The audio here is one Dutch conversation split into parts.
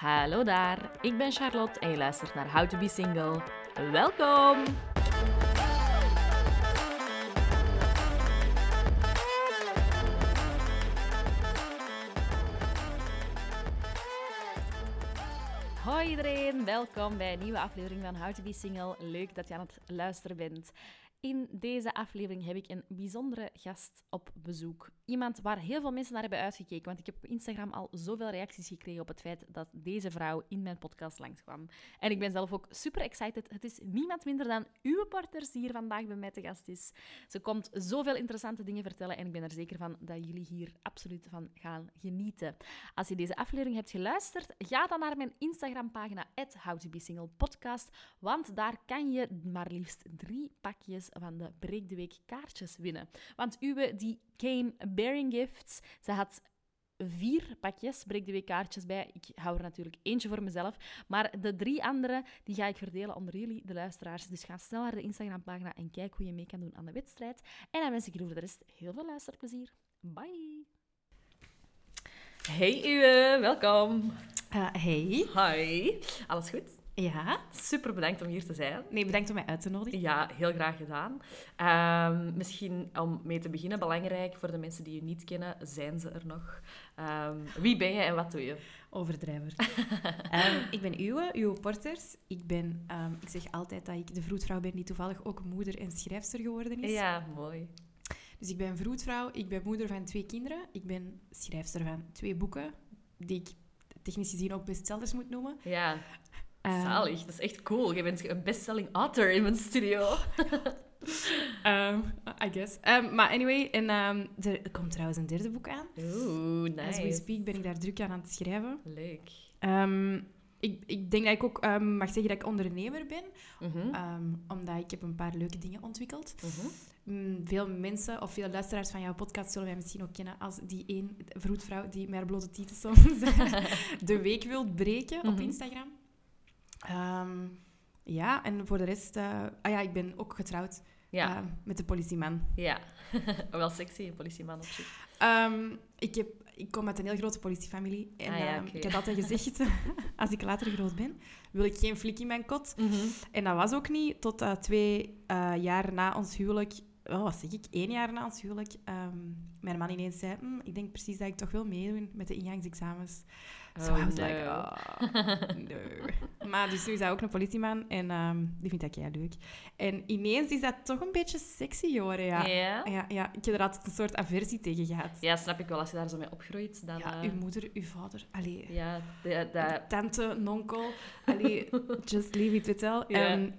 Hallo daar, ik ben Charlotte en je luistert naar How to Be Single. Welkom! Hoi iedereen, welkom bij een nieuwe aflevering van How to Be Single. Leuk dat je aan het luisteren bent. In deze aflevering heb ik een bijzondere gast op bezoek. Iemand waar heel veel mensen naar hebben uitgekeken, want ik heb op Instagram al zoveel reacties gekregen op het feit dat deze vrouw in mijn podcast langskwam. En ik ben zelf ook super excited. Het is niemand minder dan uw partners die hier vandaag bij mij te gast is. Ze komt zoveel interessante dingen vertellen en ik ben er zeker van dat jullie hier absoluut van gaan genieten. Als je deze aflevering hebt geluisterd, ga dan naar mijn Instagram-pagina @howtobesinglepodcast, want daar kan je maar liefst drie pakjes van de Break de Week kaartjes winnen. Want Uwe, die came bearing gifts. Ze had vier pakjes Break de Week kaartjes bij. Ik hou er natuurlijk eentje voor mezelf. Maar de drie andere die ga ik verdelen onder jullie, de luisteraars. Dus ga snel naar de Instagram-pagina en kijk hoe je mee kan doen aan de wedstrijd. En dan wens ik jullie voor de rest heel veel luisterplezier. Bye! Hey Uwe, welkom. Uh, hey. Hi. Alles goed? Ja. Super bedankt om hier te zijn. Nee, bedankt om mij uit te nodigen. Ja, heel graag gedaan. Um, misschien om mee te beginnen, belangrijk voor de mensen die je niet kennen, zijn ze er nog? Um, wie ben je en wat doe je? Overdrijver. um, ik ben Uwe, Uwe Porters. Ik, ben, ik zeg altijd dat ik de vroedvrouw ben die toevallig ook moeder en schrijfster geworden is. Ja, mooi. Dus ik ben vroedvrouw, ik ben moeder van twee kinderen. Ik ben schrijfster van twee boeken, die ik technisch gezien ook bestsellers moet noemen. Ja. Um, Zalig, dat is echt cool. Je bent een bestselling author in mijn studio. um, I guess. Um, maar anyway, en, er komt trouwens een derde boek aan. Oeh, nice. As we speak ben ik daar druk aan aan het schrijven. Leuk. ik, ik denk dat ik ook mag zeggen dat ik ondernemer ben. Mm -hmm. omdat ik heb een paar leuke dingen ontwikkeld. Mm -hmm. veel mensen of veel luisteraars van jouw podcast zullen mij misschien ook kennen als die één vroedvrouw die met haar blote titel soms de week wilt breken mm -hmm. op mhm. Instagram. Um, ja, en voor de rest... Uh, ah ja, ik ben ook getrouwd ja. uh, met de politieman. Ja, wel sexy, een politieman op zich. Um, ik, heb, ik kom uit een heel grote politiefamilie. En ah, ja, okay. um, ik heb altijd gezegd, als ik later groot ben, wil ik geen flik in mijn kot. Mm -hmm. En dat was ook niet tot uh, twee jaar na ons huwelijk oh, wat zeg ik, één jaar na ons huwelijk, um, mijn man ineens zei, hm, ik denk precies dat ik toch wil meedoen met de ingangsexamens. Zo so oh, I was no. like, oh, no. maar dus nu is hij ook een politieman en um, die vindt dat heel leuk. En ineens is dat toch een beetje sexy geworden, ja. Yeah. ja. Ja, Ik heb er altijd een soort aversie tegen gehad. Ja, snap ik wel. Als je daar zo mee opgroeit, dan... Ja, uh... uw moeder, uw vader, allee. Ja, de, de... Tante, nonkel, allee, just leave it with tell. Yeah. Um,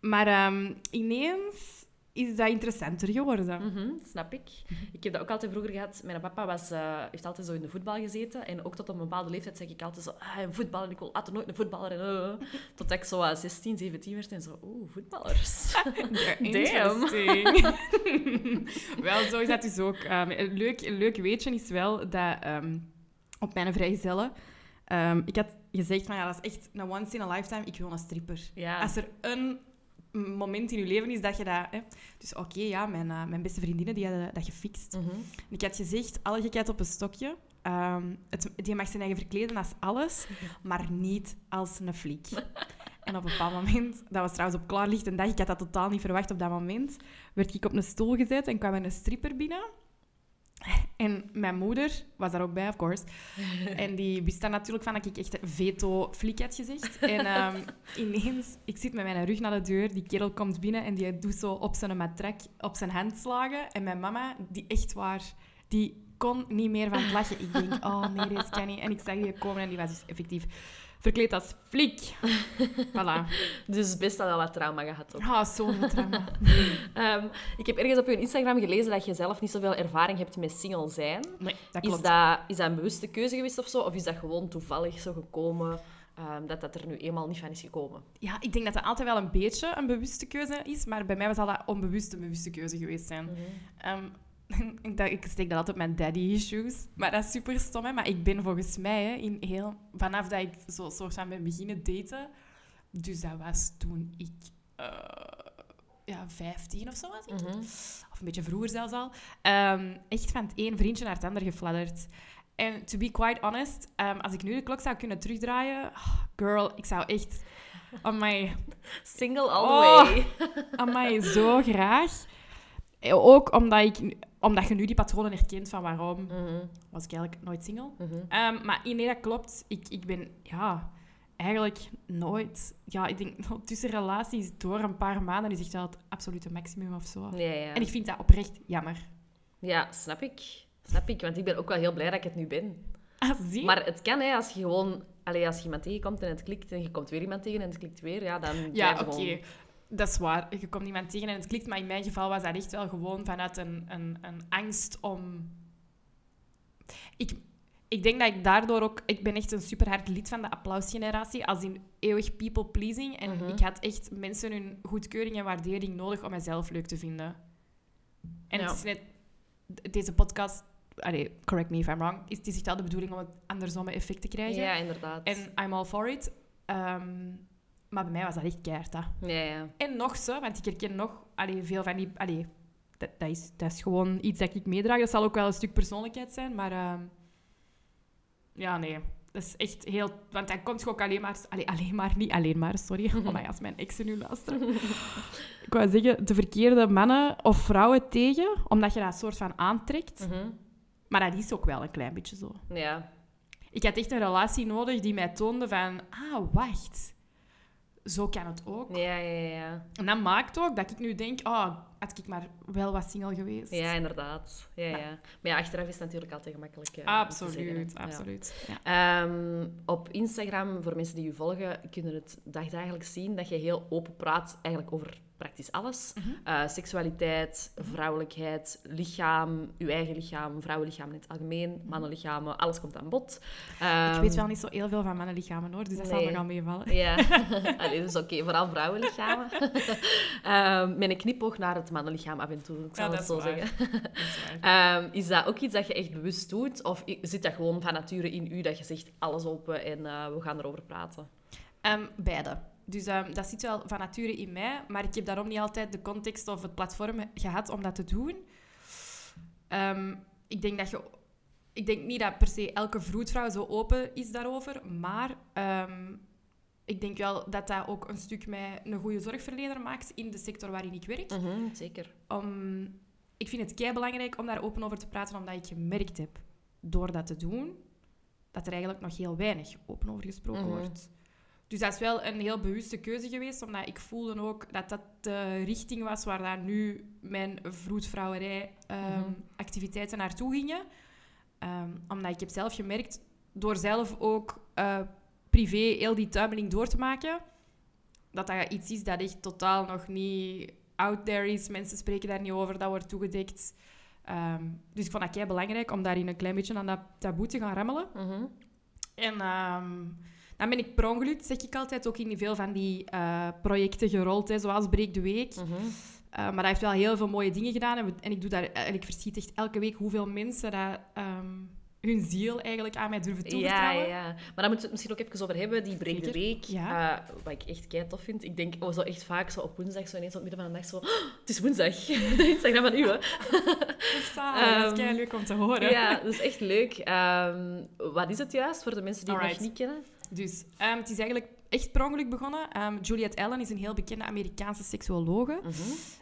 maar um, ineens is dat interessanter geworden. Mm -hmm, snap ik. Ik heb dat ook altijd vroeger gehad. Mijn papa was, uh, heeft altijd zo in de voetbal gezeten. En ook tot op een bepaalde leeftijd zeg ik altijd zo... Ah, een voetbal en ik wil altijd nooit een voetballer. En, uh, tot ik zo uh, 16, 17 werd en zo... Oeh, voetballers. Damn. wel, zo is dat dus ook. Um, een, leuk, een leuk weetje is wel dat um, op mijn vrijgezellen... Um, ik had gezegd van ja, dat is echt een once in a lifetime. Ik wil een stripper. Ja. Als er een moment in je leven is dat je dat... Hè. Dus oké, okay, ja, mijn, uh, mijn beste vriendinnen die hadden dat gefixt. Mm -hmm. Ik had gezegd, alle gekheid op een stokje. Um, het, die mag zijn eigen verkleden als alles, maar niet als een fliek. En op een bepaald moment, dat was trouwens op klaarlicht een dag, ik had dat totaal niet verwacht op dat moment, werd ik op een stoel gezet en kwam er een stripper binnen. En mijn moeder was daar ook bij, of course. En die wist daar natuurlijk van dat ik echt veto-flik had gezegd. En um, ineens, ik zit met mijn rug naar de deur, die kerel komt binnen en die doet zo op zijn matrak op zijn hand slagen. En mijn mama, die echt waar, die kon niet meer van het lachen. Ik denk, oh nee, dit kan niet. En ik zag die komen en die was dus effectief verkleed als flik. voilà. Dus best al wat trauma gehad. Ja, oh, zo'n trauma. um, ik heb ergens op je Instagram gelezen dat je zelf niet zoveel ervaring hebt met single zijn. Nee, dat klopt. Is dat, is dat een bewuste keuze geweest of zo? Of is dat gewoon toevallig zo gekomen? Um, dat dat er nu eenmaal niet van is gekomen. Ja, ik denk dat dat altijd wel een beetje een bewuste keuze is, maar bij mij was dat onbewust een bewuste keuze geweest zijn. Mm -hmm. um, ik, steek dat altijd op mijn daddy-issues. Maar dat is super stom, hè. Maar ik ben volgens mij, hè, in heel, vanaf dat ik zo soort van ben beginnen daten... Dus dat was toen ik... Uh, ja, 15 of zo was ik. Mm -hmm. Of een beetje vroeger zelfs al. Um, echt van het één vriendje naar het ander gefladderd. En to be quite honest, ehm, als ik nu de klok zou kunnen terugdraaien... oh, girl, ik zou echt... Amai, Single all Oh. the way. amai, zo graag. Eh, Ook omdat, ik, omdat je nu die patronen herkent van waarom Mhm, was ik eigenlijk nooit single. mhm. Ehm, maar nee, dat klopt. Ik, ik ben, ja, eigenlijk nooit... Ja, ik denk, tussen relaties door een paar maanden is echt wel het absolute maximum of zo. Ja, ja. En ik vind dat oprecht jammer. ja, snap ik. Snap ik, want ik ben ook wel heel blij dat ik het nu ben. Ah, zie? Maar het kan, hè, als je gewoon... Allee, als je iemand tegenkomt en het klikt en je komt weer iemand tegen en het klikt weer, ja, dan ja, oké. Dat is waar. Je komt iemand tegen en het klikt. Maar in mijn geval was dat echt wel gewoon vanuit een, een, een angst om... Ik, ik denk dat ik daardoor ook... Ik ben echt een super hard lid van de applausgeneratie. Als in eeuwig people pleasing. En Mhm. ik had echt mensen hun goedkeuring en waardering nodig om mezelf leuk te vinden. En Ja. het is net... Deze podcast... Allee, correct me if I'm wrong. Is, het is echt wel de bedoeling om het andersomme effect te krijgen. Ja, inderdaad. En I'm all for it. Ehm, maar bij mij was dat echt keihard, hè. Ja, ja. En nog zo, want ik herken nog allee, veel van die... Allee, dat, dat, is, dat is gewoon iets dat ik meedraag. Dat zal ook wel een stuk persoonlijkheid zijn, maar... ehm, ja, nee. Dat is echt heel... Want dan komt je ook alleen maar... Allee, alleen maar, niet alleen maar, sorry. Oh my, als mijn exen nu luisteren. ik wou zeggen, de verkeerde mannen of vrouwen tegen, omdat je dat soort van aantrekt. Mhm. Maar dat is ook wel een klein beetje zo. Ja. Ik had echt een relatie nodig die mij toonde van... Ah, wacht. Zo kan het ook. Ja, ja, ja. En dat maakt ook dat ik nu denk, oh, had ik maar wel wat single geweest. Ja, inderdaad. Ja, Ja. ja. Maar ja, achteraf is het natuurlijk altijd gemakkelijk om te zeggen, absoluut, Ja. absoluut. Ja. Ehm, op Instagram, voor mensen die u volgen, kunnen het dagdagelijks zien dat je heel open praat eigenlijk over praktisch alles. Mhm. Eh, seksualiteit, vrouwelijkheid, lichaam, uw eigen lichaam, vrouwenlichaam in het algemeen, mannenlichamen, alles komt aan bod. Ik Ehm, weet wel niet zo heel veel van mannenlichamen hoor, dus dat zal nog al meevallen. Ja, Allee, dat is oké, vooral vrouwenlichamen. Ehm met een knipoog naar het mannenlichaam af en toe, ik zal Ja, het zo waar. zeggen. Dat is waar. Ehm, is dat ook iets dat je echt bewust doet? Of zit dat gewoon van nature in u, dat je zegt alles open en eh, we gaan erover praten? Ehm, beide. Dus ehm, dat zit wel van nature in mij, maar ik heb daarom niet altijd de context of het platform gehad om dat te doen. Ehm, ik denk dat je... Ik denk niet dat per se elke vroedvrouw zo open is daarover, maar ehm, ik denk wel dat dat ook een stuk mij een goede zorgverlener maakt in de sector waarin ik werk. Mhm, zeker. om, ik vind het kei belangrijk om daar open over te praten, omdat ik gemerkt heb door dat te doen, dat er eigenlijk nog heel weinig open over gesproken Mhm. wordt. Dus dat is wel een heel bewuste keuze geweest, omdat ik voelde ook dat dat de richting was waar daar nu mijn vroedvrouwerij ehm, Mhm. naartoe gingen. Ehm, omdat ik heb zelf gemerkt, door zelf ook eh, privé heel die tuimeling door te maken, dat dat iets is dat echt totaal nog niet out there is. Mensen spreken daar niet over, dat wordt toegedekt. Ehm, dus ik vond dat kei belangrijk om daarin een klein beetje aan dat taboe te gaan rammelen. Mhm. En dan ben ik per ongeluk, zeg ik altijd, ook in veel van die eh, projecten gerold, hè, zoals Breek de Week. Mhm. Uh, maar hij heeft wel heel veel mooie dingen gedaan. En, we- en ik, doe daar, en ik verschiet echt elke week hoeveel mensen dat, ehm, hun ziel eigenlijk aan mij durven toevertrouwen. ja, ja. Maar daar moeten we het misschien ook even over hebben, die break de week. Ja. eh, wat ik echt kei tof vind. Ik denk oh, zo echt vaak zo op woensdag, zo ineens op het midden van de dag, zo... "Oh, het is woensdag. de Instagram van u, hè. Dat is zalig, dat is Ehm, kei leuk om te horen. Ja, dat is echt leuk. Ehm, wat is het juist, voor de mensen die het nog niet kennen? Dus ehm, het is eigenlijk echt per ongeluk begonnen. Ehm, Juliette Allen is een heel bekende Amerikaanse seksuologe. Mhm.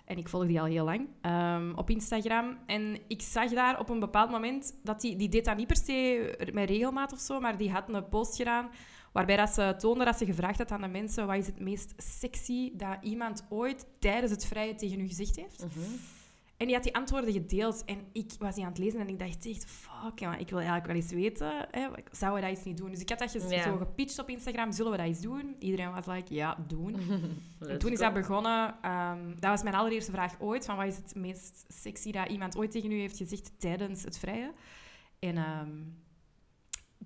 En ik volg die al heel lang ehm, op Instagram. En ik zag daar op een bepaald moment dat die... Die deed dat niet per se met regelmaat of zo, maar die had een post gedaan waarbij dat ze toonde dat ze gevraagd had aan de mensen wat is het meest sexy dat iemand ooit tijdens het vrije tegen u gezegd heeft. Mhm. En die had die antwoorden gedeeld. En ik was die aan het lezen en ik dacht echt, fuck, ik wil eigenlijk wel eens weten, hè, zouden we dat eens niet doen? Dus ik had dat Ja. zo gepitcht op Instagram, zullen we dat eens doen? Iedereen was like, ja, doen. En toen is dat begonnen. ehm, dat was mijn allereerste vraag ooit. Van wat is het meest sexy dat iemand ooit tegen u heeft gezegd tijdens het vrije? En ehm,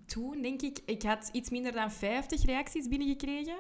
toen denk ik, ik had iets minder dan 50 reacties binnengekregen.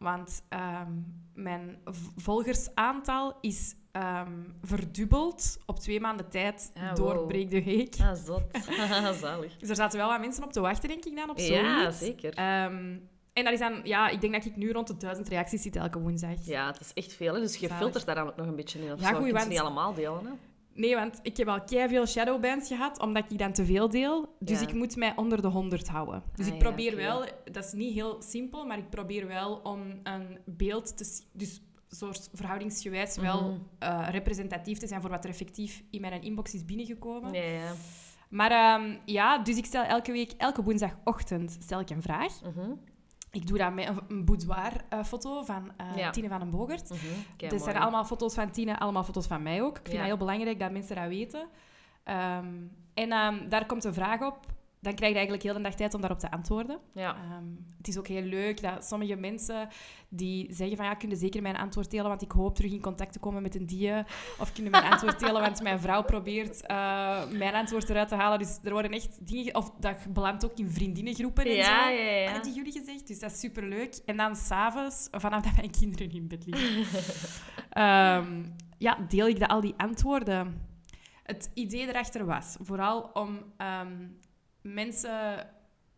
Want ehm, mijn volgersaantal is ehm, verdubbeld op twee maanden tijd Ah, door wow. Breek de Week. Ah, zot. Zalig. Dus er zaten wel wat mensen op te wachten, denk ik dan, op zoiets. Ja, zeker. Ehm, en dat is dan, ja, ik denk dat ik nu rond de duizend reacties zit elke woensdag. Ja, het is echt veel. Hè? Dus je Zalig. filtert daar dan ook nog een beetje in. Of Ja, ze want- niet allemaal delen. Hè? Nee, want ik heb al veel shadowbands gehad, omdat ik dan te veel deel. Dus Ja. ik moet mij onder de 100 houden. Dus Ah, ik ja, probeer wel, dat is niet heel simpel, maar ik probeer wel om een beeld te zien. Dus soort verhoudingsgewijs wel Mhm. eh, representatief te zijn voor wat er effectief in mijn inbox is binnengekomen. Ja. Maar ehm, ja, dus ik stel elke week, elke woensdagochtend stel ik een vraag. Mhm. Ik doe dat met een, een boudoir-foto van eh, Ja. Tine van den Bogert. Mhm. Kei Dit zijn allemaal foto's van Tine, allemaal foto's van mij ook. Ik vind Ja. dat heel belangrijk dat mensen dat weten. Ehm, en ehm, daar komt een vraag op. Dan krijg je eigenlijk heel de dag tijd om daarop te antwoorden. Ja. Ehm, het is ook heel leuk dat sommige mensen die zeggen van ja, kun je zeker mijn antwoord delen, want ik hoop terug in contact te komen met een die. Of kun je mijn antwoord delen, want mijn vrouw probeert eh, mijn antwoord eruit te halen. Dus er worden echt dingen... ge- Of dat belandt ook in vriendinnengroepen en zo. Ja, ja, ja. Ik die jullie gezegd? Dus dat is superleuk. En dan s'avonds, vanaf dat mijn kinderen in bed liggen, ehm, ja, deel ik de, al die antwoorden. Het idee erachter was vooral om ehm, mensen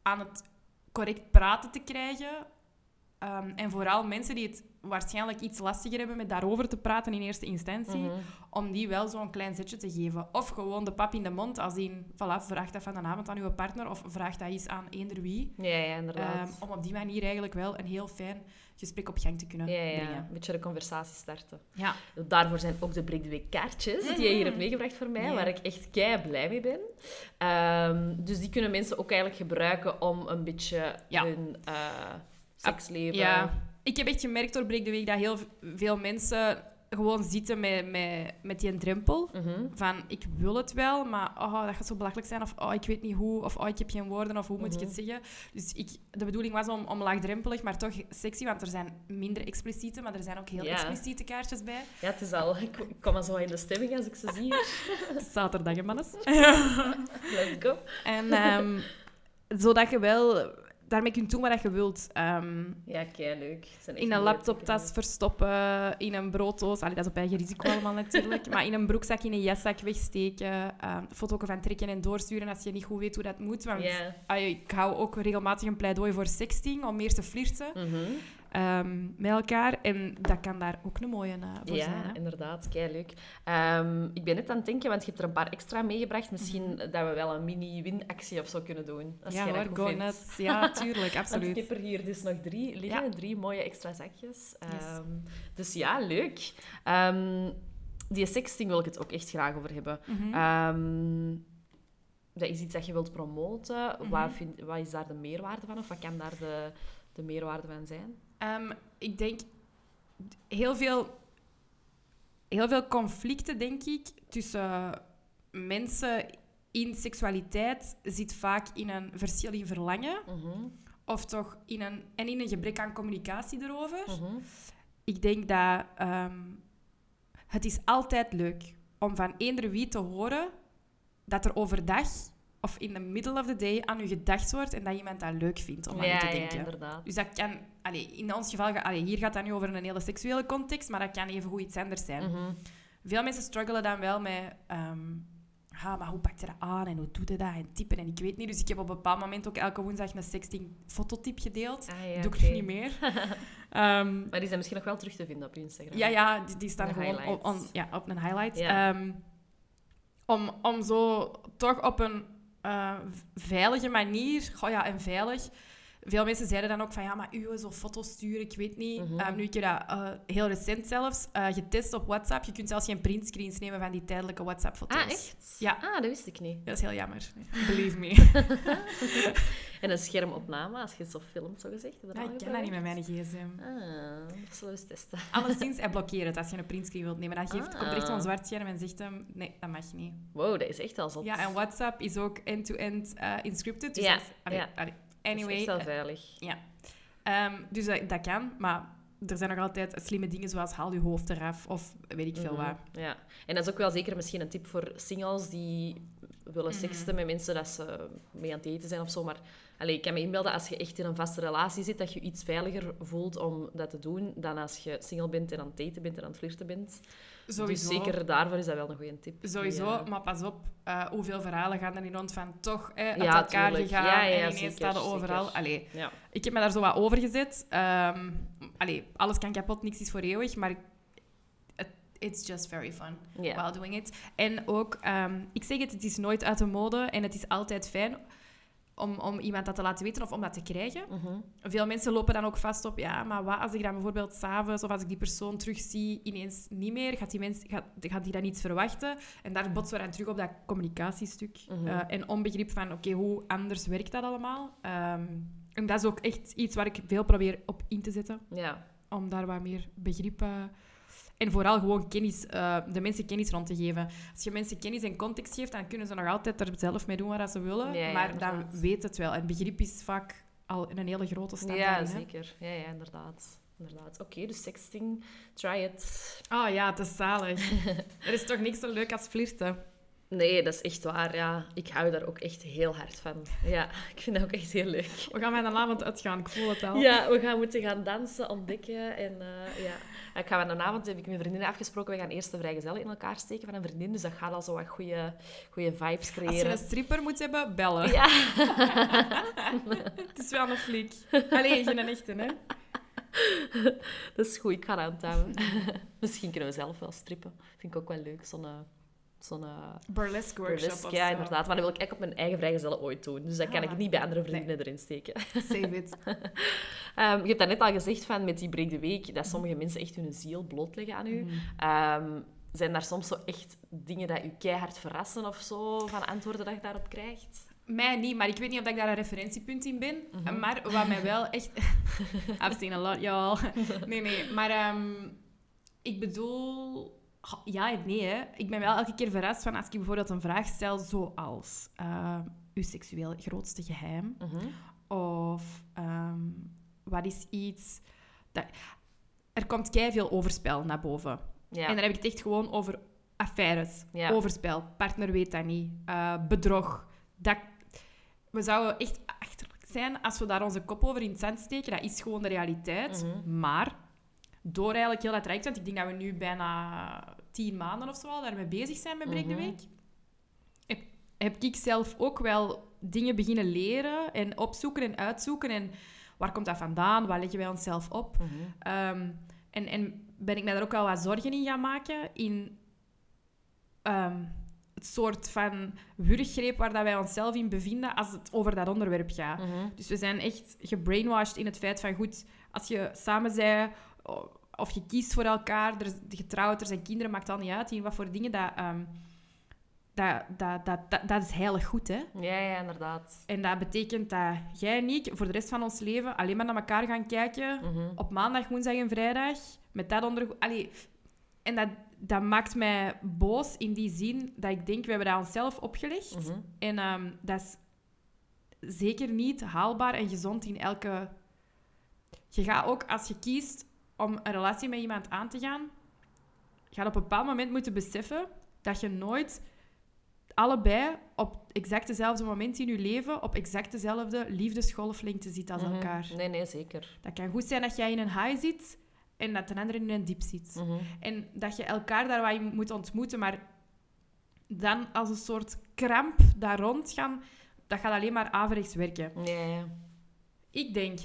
aan het correct praten te krijgen. Ehm, en vooral mensen die het waarschijnlijk iets lastiger hebben met daarover te praten in eerste instantie, Mhm. om die wel zo'n klein zetje te geven. Of gewoon de pap in de mond, als in, voilà, vraag dat van de avond aan uw partner, of vraag dat eens aan eender wie. Ja, ja, inderdaad. Ehm, om op die manier eigenlijk wel een heel fijn gesprek op gang te kunnen ja, ja, brengen. een beetje de conversatie starten. Ja. Daarvoor zijn ook de Break the Week kaartjes die je hier hebt meegebracht voor mij, Ja. waar ik echt kei blij mee ben. Ehm, dus die kunnen mensen ook eigenlijk gebruiken om een beetje hun eh, seksleven... Ja, ik heb echt gemerkt door Breek de Week dat heel veel mensen gewoon zitten met, met, met die drempel. Mhm. Van, ik wil het wel, maar oh, dat gaat zo belachelijk zijn. Of oh, ik weet niet hoe. Of oh, ik heb geen woorden. Of hoe moet ik Mhm. het zeggen? Dus ik, de bedoeling was om, om laagdrempelig, maar toch sexy. Want er zijn minder expliciete, maar er zijn ook heel Ja. expliciete kaartjes bij. Ja, het is al... Ik kom al zo in de stemming als ik ze zie. Het is zaterdag, hè, mannes. Let's go. En ehm, zodat je wel daarmee kunt doen wat je wilt. Ehm, Ja, kei leuk. In een laptoptas verstoppen, in een brooddoos. Allee, dat is op eigen risico allemaal natuurlijk. Maar in een broekzak, in een jaszak wegsteken. Um, foto van trekken en doorsturen als je niet goed weet hoe dat moet. Want allee, ik hou ook regelmatig een pleidooi voor sexting, om meer te flirten Mhm. Ehm, met elkaar. En dat kan daar ook een mooie uh, voor Ja, zijn. Hè? inderdaad. Kei leuk. Ehm, ik ben net aan het denken, want je hebt er een paar extra meegebracht. Misschien dat we wel een mini-winactie of zo kunnen doen. Als ja hoor, goed go vindt. nuts. Ja, tuurlijk, Want ik absoluut. heb er hier dus nog drie liggen. Ja. Drie mooie extra zakjes. Ehm, dus ja, leuk. Die sexting wil ik het ook echt graag over hebben. Mhm. Ehm, dat is iets dat je wilt promoten. Mhm. wat, vind, wat is daar de meerwaarde van? Of wat kan daar de, de meerwaarde van zijn? Ehm, ik denk heel veel, heel veel conflicten, denk ik, tussen mensen in seksualiteit zit vaak in een verschil in verlangen. Mhm, Of toch in een, en in een gebrek aan communicatie erover. mhm. Ik denk dat ehm, het is altijd leuk om van eender wie te horen dat er overdag of in the middle of the day aan u gedacht wordt en dat iemand dat leuk vindt om aan ja, te ja, denken. inderdaad. Dus dat kan, allee, in ons geval, allee, hier gaat dat nu over een hele seksuele context, maar dat kan even goed iets anders zijn. Mhm. Veel mensen struggelen dan wel met, ehm, ah, maar hoe pak je dat aan en hoe doe je dat en typen en ik weet niet. Dus ik heb op een bepaald moment ook elke woensdag een sexting fototip gedeeld. Ah, ja, doe ik nu niet meer. Ehm, Maar die zijn misschien nog wel terug te vinden op Instagram. ja, ja, die, die staan De gewoon on- ja, op een highlight. Ja. Ehm, om, om zo toch op een eh, veilige manier... Goh ja, en veilig... Veel mensen zeiden dan ook van, ja, maar u zo foto's sturen, ik weet niet. Mhm. Ehm, nu, ik heb dat eh, heel recent zelfs eh, getest op WhatsApp. Je kunt zelfs geen printscreens nemen van die tijdelijke WhatsApp-foto's. Ah, echt? Ja. Ah, dat wist ik niet. Dat is heel jammer. Believe me. En een schermopname, als je zo filmt, zo gezegd. Je Ja, al ik ken dat niet met mijn gsm. Ah, dat zullen we eens testen. Alleszins, hij blokkeert het als je een printscreen wilt nemen. Dan geeft, Ah. komt echt zo'n zwart scherm en zegt hem, nee, dat mag niet. Wow, dat is echt al zot. Ja, en WhatsApp is ook end-to-end eh, encrypted. Dus Ja, dat is- allee, ja. allee. Dat is Anyway, echt wel eh, veilig. ehm, dus dat, dat kan, maar er zijn nog altijd slimme dingen zoals haal je hoofd eraf of weet ik veel Mhm, wat. Ja. En dat is ook wel zeker misschien een tip voor singles die willen Mhm. sexten met mensen dat ze mee aan het eten zijn of zo. Maar allee, ik kan me inbeelden, als je echt in een vaste relatie zit, dat je iets veiliger voelt om dat te doen dan als je single bent en aan het daten bent en aan het flirten bent. Sowieso. Dus zeker daarvoor is dat wel een goede tip. Sowieso, eh, maar pas op, eh, hoeveel verhalen gaan er niet rond van toch eh, uit Ja, elkaar tuurlijk. gegaan Ja, ja, en ineens zeker, staan er overal. Allee, ik heb me daar zo wat over gezet. Ehm, allee, alles kan kapot, niks is voor eeuwig, maar it's just very fun while doing it. En ook, ehm, ik zeg het, het is nooit uit de mode en het is altijd fijn om, om iemand dat te laten weten of om dat te krijgen. Mhm. Veel mensen lopen dan ook vast op, ja, maar wat als ik dan bijvoorbeeld s'avonds of als ik die persoon terugzie ineens niet meer, gaat die, mens, gaat, gaat die dan iets verwachten? En daar botsen we dan terug op dat communicatiestuk Mhm. eh, en onbegrip van, oké, hoe anders werkt dat allemaal? Ehm, en dat is ook echt iets waar ik veel probeer op in te zetten, Ja. om daar wat meer begrip... en vooral gewoon kennis, eh, de mensen kennis rond te geven. Als je mensen kennis en context geeft, dan kunnen ze nog altijd er zelf mee doen wat ze willen. Ja, ja, maar dan weet het wel. En begrip is vaak al een hele grote stap Ja, daarin, hè. zeker. Ja, ja, inderdaad. inderdaad. Oké, dus sexting, try it. Oh ja, het is zalig. er is toch niks zo leuk als flirten. Nee, dat is echt waar, ja. Ik hou daar ook echt heel hard van. Ja, ik vind dat ook echt heel leuk. We gaan met een avond uitgaan, ik voel het al. Ja, we gaan moeten gaan dansen, ontdekken. En eh, ja, ik ga van een avond, heb ik met mijn vriendinnen afgesproken, we gaan eerst de vrijgezellen in elkaar steken van een vriendin. Dus dat gaat al zo wat goede, goede vibes Als je creëren. een stripper moet hebben, bellen. Ja. Het is wel een fliek. Allee, geen echte, hè. dat is goed, ik ga dat aanhouden. Misschien kunnen we zelf wel strippen. Vind ik ook wel leuk, zo'n... eh, zo'n eh, Burlesque workshop burlesque. Ja, inderdaad. Maar dat wil ik eigenlijk op mijn eigen vrijgezellen ooit doen. Dus dat kan Ah, ik niet bij andere nee. vriendinnen erin steken. Save it. Ehm, je hebt daarnet al gezegd van met die break the week dat sommige mensen echt hun ziel blootleggen aan u. Mhm. Ehm, zijn daar soms zo echt dingen dat u keihard verrassen of zo, van antwoorden dat je daarop krijgt? Mij niet, maar ik weet niet of ik daar een referentiepunt in ben. Mhm. Maar wat mij wel echt... I've seen a lot, y'all. Nee, nee. Maar ehm, ik bedoel... Ja en nee, hè. Ik ben wel elke keer verrast van als ik bijvoorbeeld een vraag stel zoals... eh, uw seksueel grootste geheim. Mhm. Of ehm, wat is iets... Dat... Er komt veel overspel naar boven. Ja. En dan heb ik het echt gewoon over affaires, Ja. overspel, partner weet dat niet, eh, bedrog. Dat... We zouden echt achterlijk zijn als we daar onze kop over in het zand steken. Dat is gewoon de realiteit. Mhm. Maar door eigenlijk heel dat traject, want ik denk dat we nu bijna tien maanden of zo al daarmee bezig zijn met Break the Mhm. Week, heb, heb ik zelf ook wel dingen beginnen leren en opzoeken en uitzoeken. En waar komt dat vandaan? Waar leggen wij onszelf op? Mhm. Ehm, en, en ben ik mij daar ook wel wat zorgen in gaan maken in ehm, het soort van wurggreep waar dat wij onszelf in bevinden als het over dat onderwerp gaat. Mhm. Dus we zijn echt gebrainwashed in het feit van, goed, als je samen o- of je kiest voor elkaar, er is getrouwd, er zijn kinderen, maakt al niet uit in wat voor dingen, dat, ehm, dat, dat, dat, dat, dat is heilig goed, hè. Ja, ja, inderdaad. En dat betekent dat jij en ik voor de rest van ons leven alleen maar naar elkaar gaan kijken Mhm. op maandag, woensdag en vrijdag. Met dat onder... Allee, en dat, dat maakt mij boos in die zin dat ik denk, we hebben dat onszelf opgelegd. Mhm. En ehm, dat is zeker niet haalbaar en gezond in elke... Je gaat ook, als je kiest om een relatie met iemand aan te gaan, gaat op een bepaald moment moeten beseffen dat je nooit allebei op exact dezelfde moment in je leven op exact dezelfde liefdesgolflengte zit als Mhm. elkaar. Nee, nee, zeker. Dat kan goed zijn dat jij in een high zit en dat de andere in een diep zit. Mhm. En dat je elkaar daar wat in moet ontmoeten, maar dan als een soort kramp daar rond gaan, dat gaat alleen maar averechts werken. Ja. Ik denk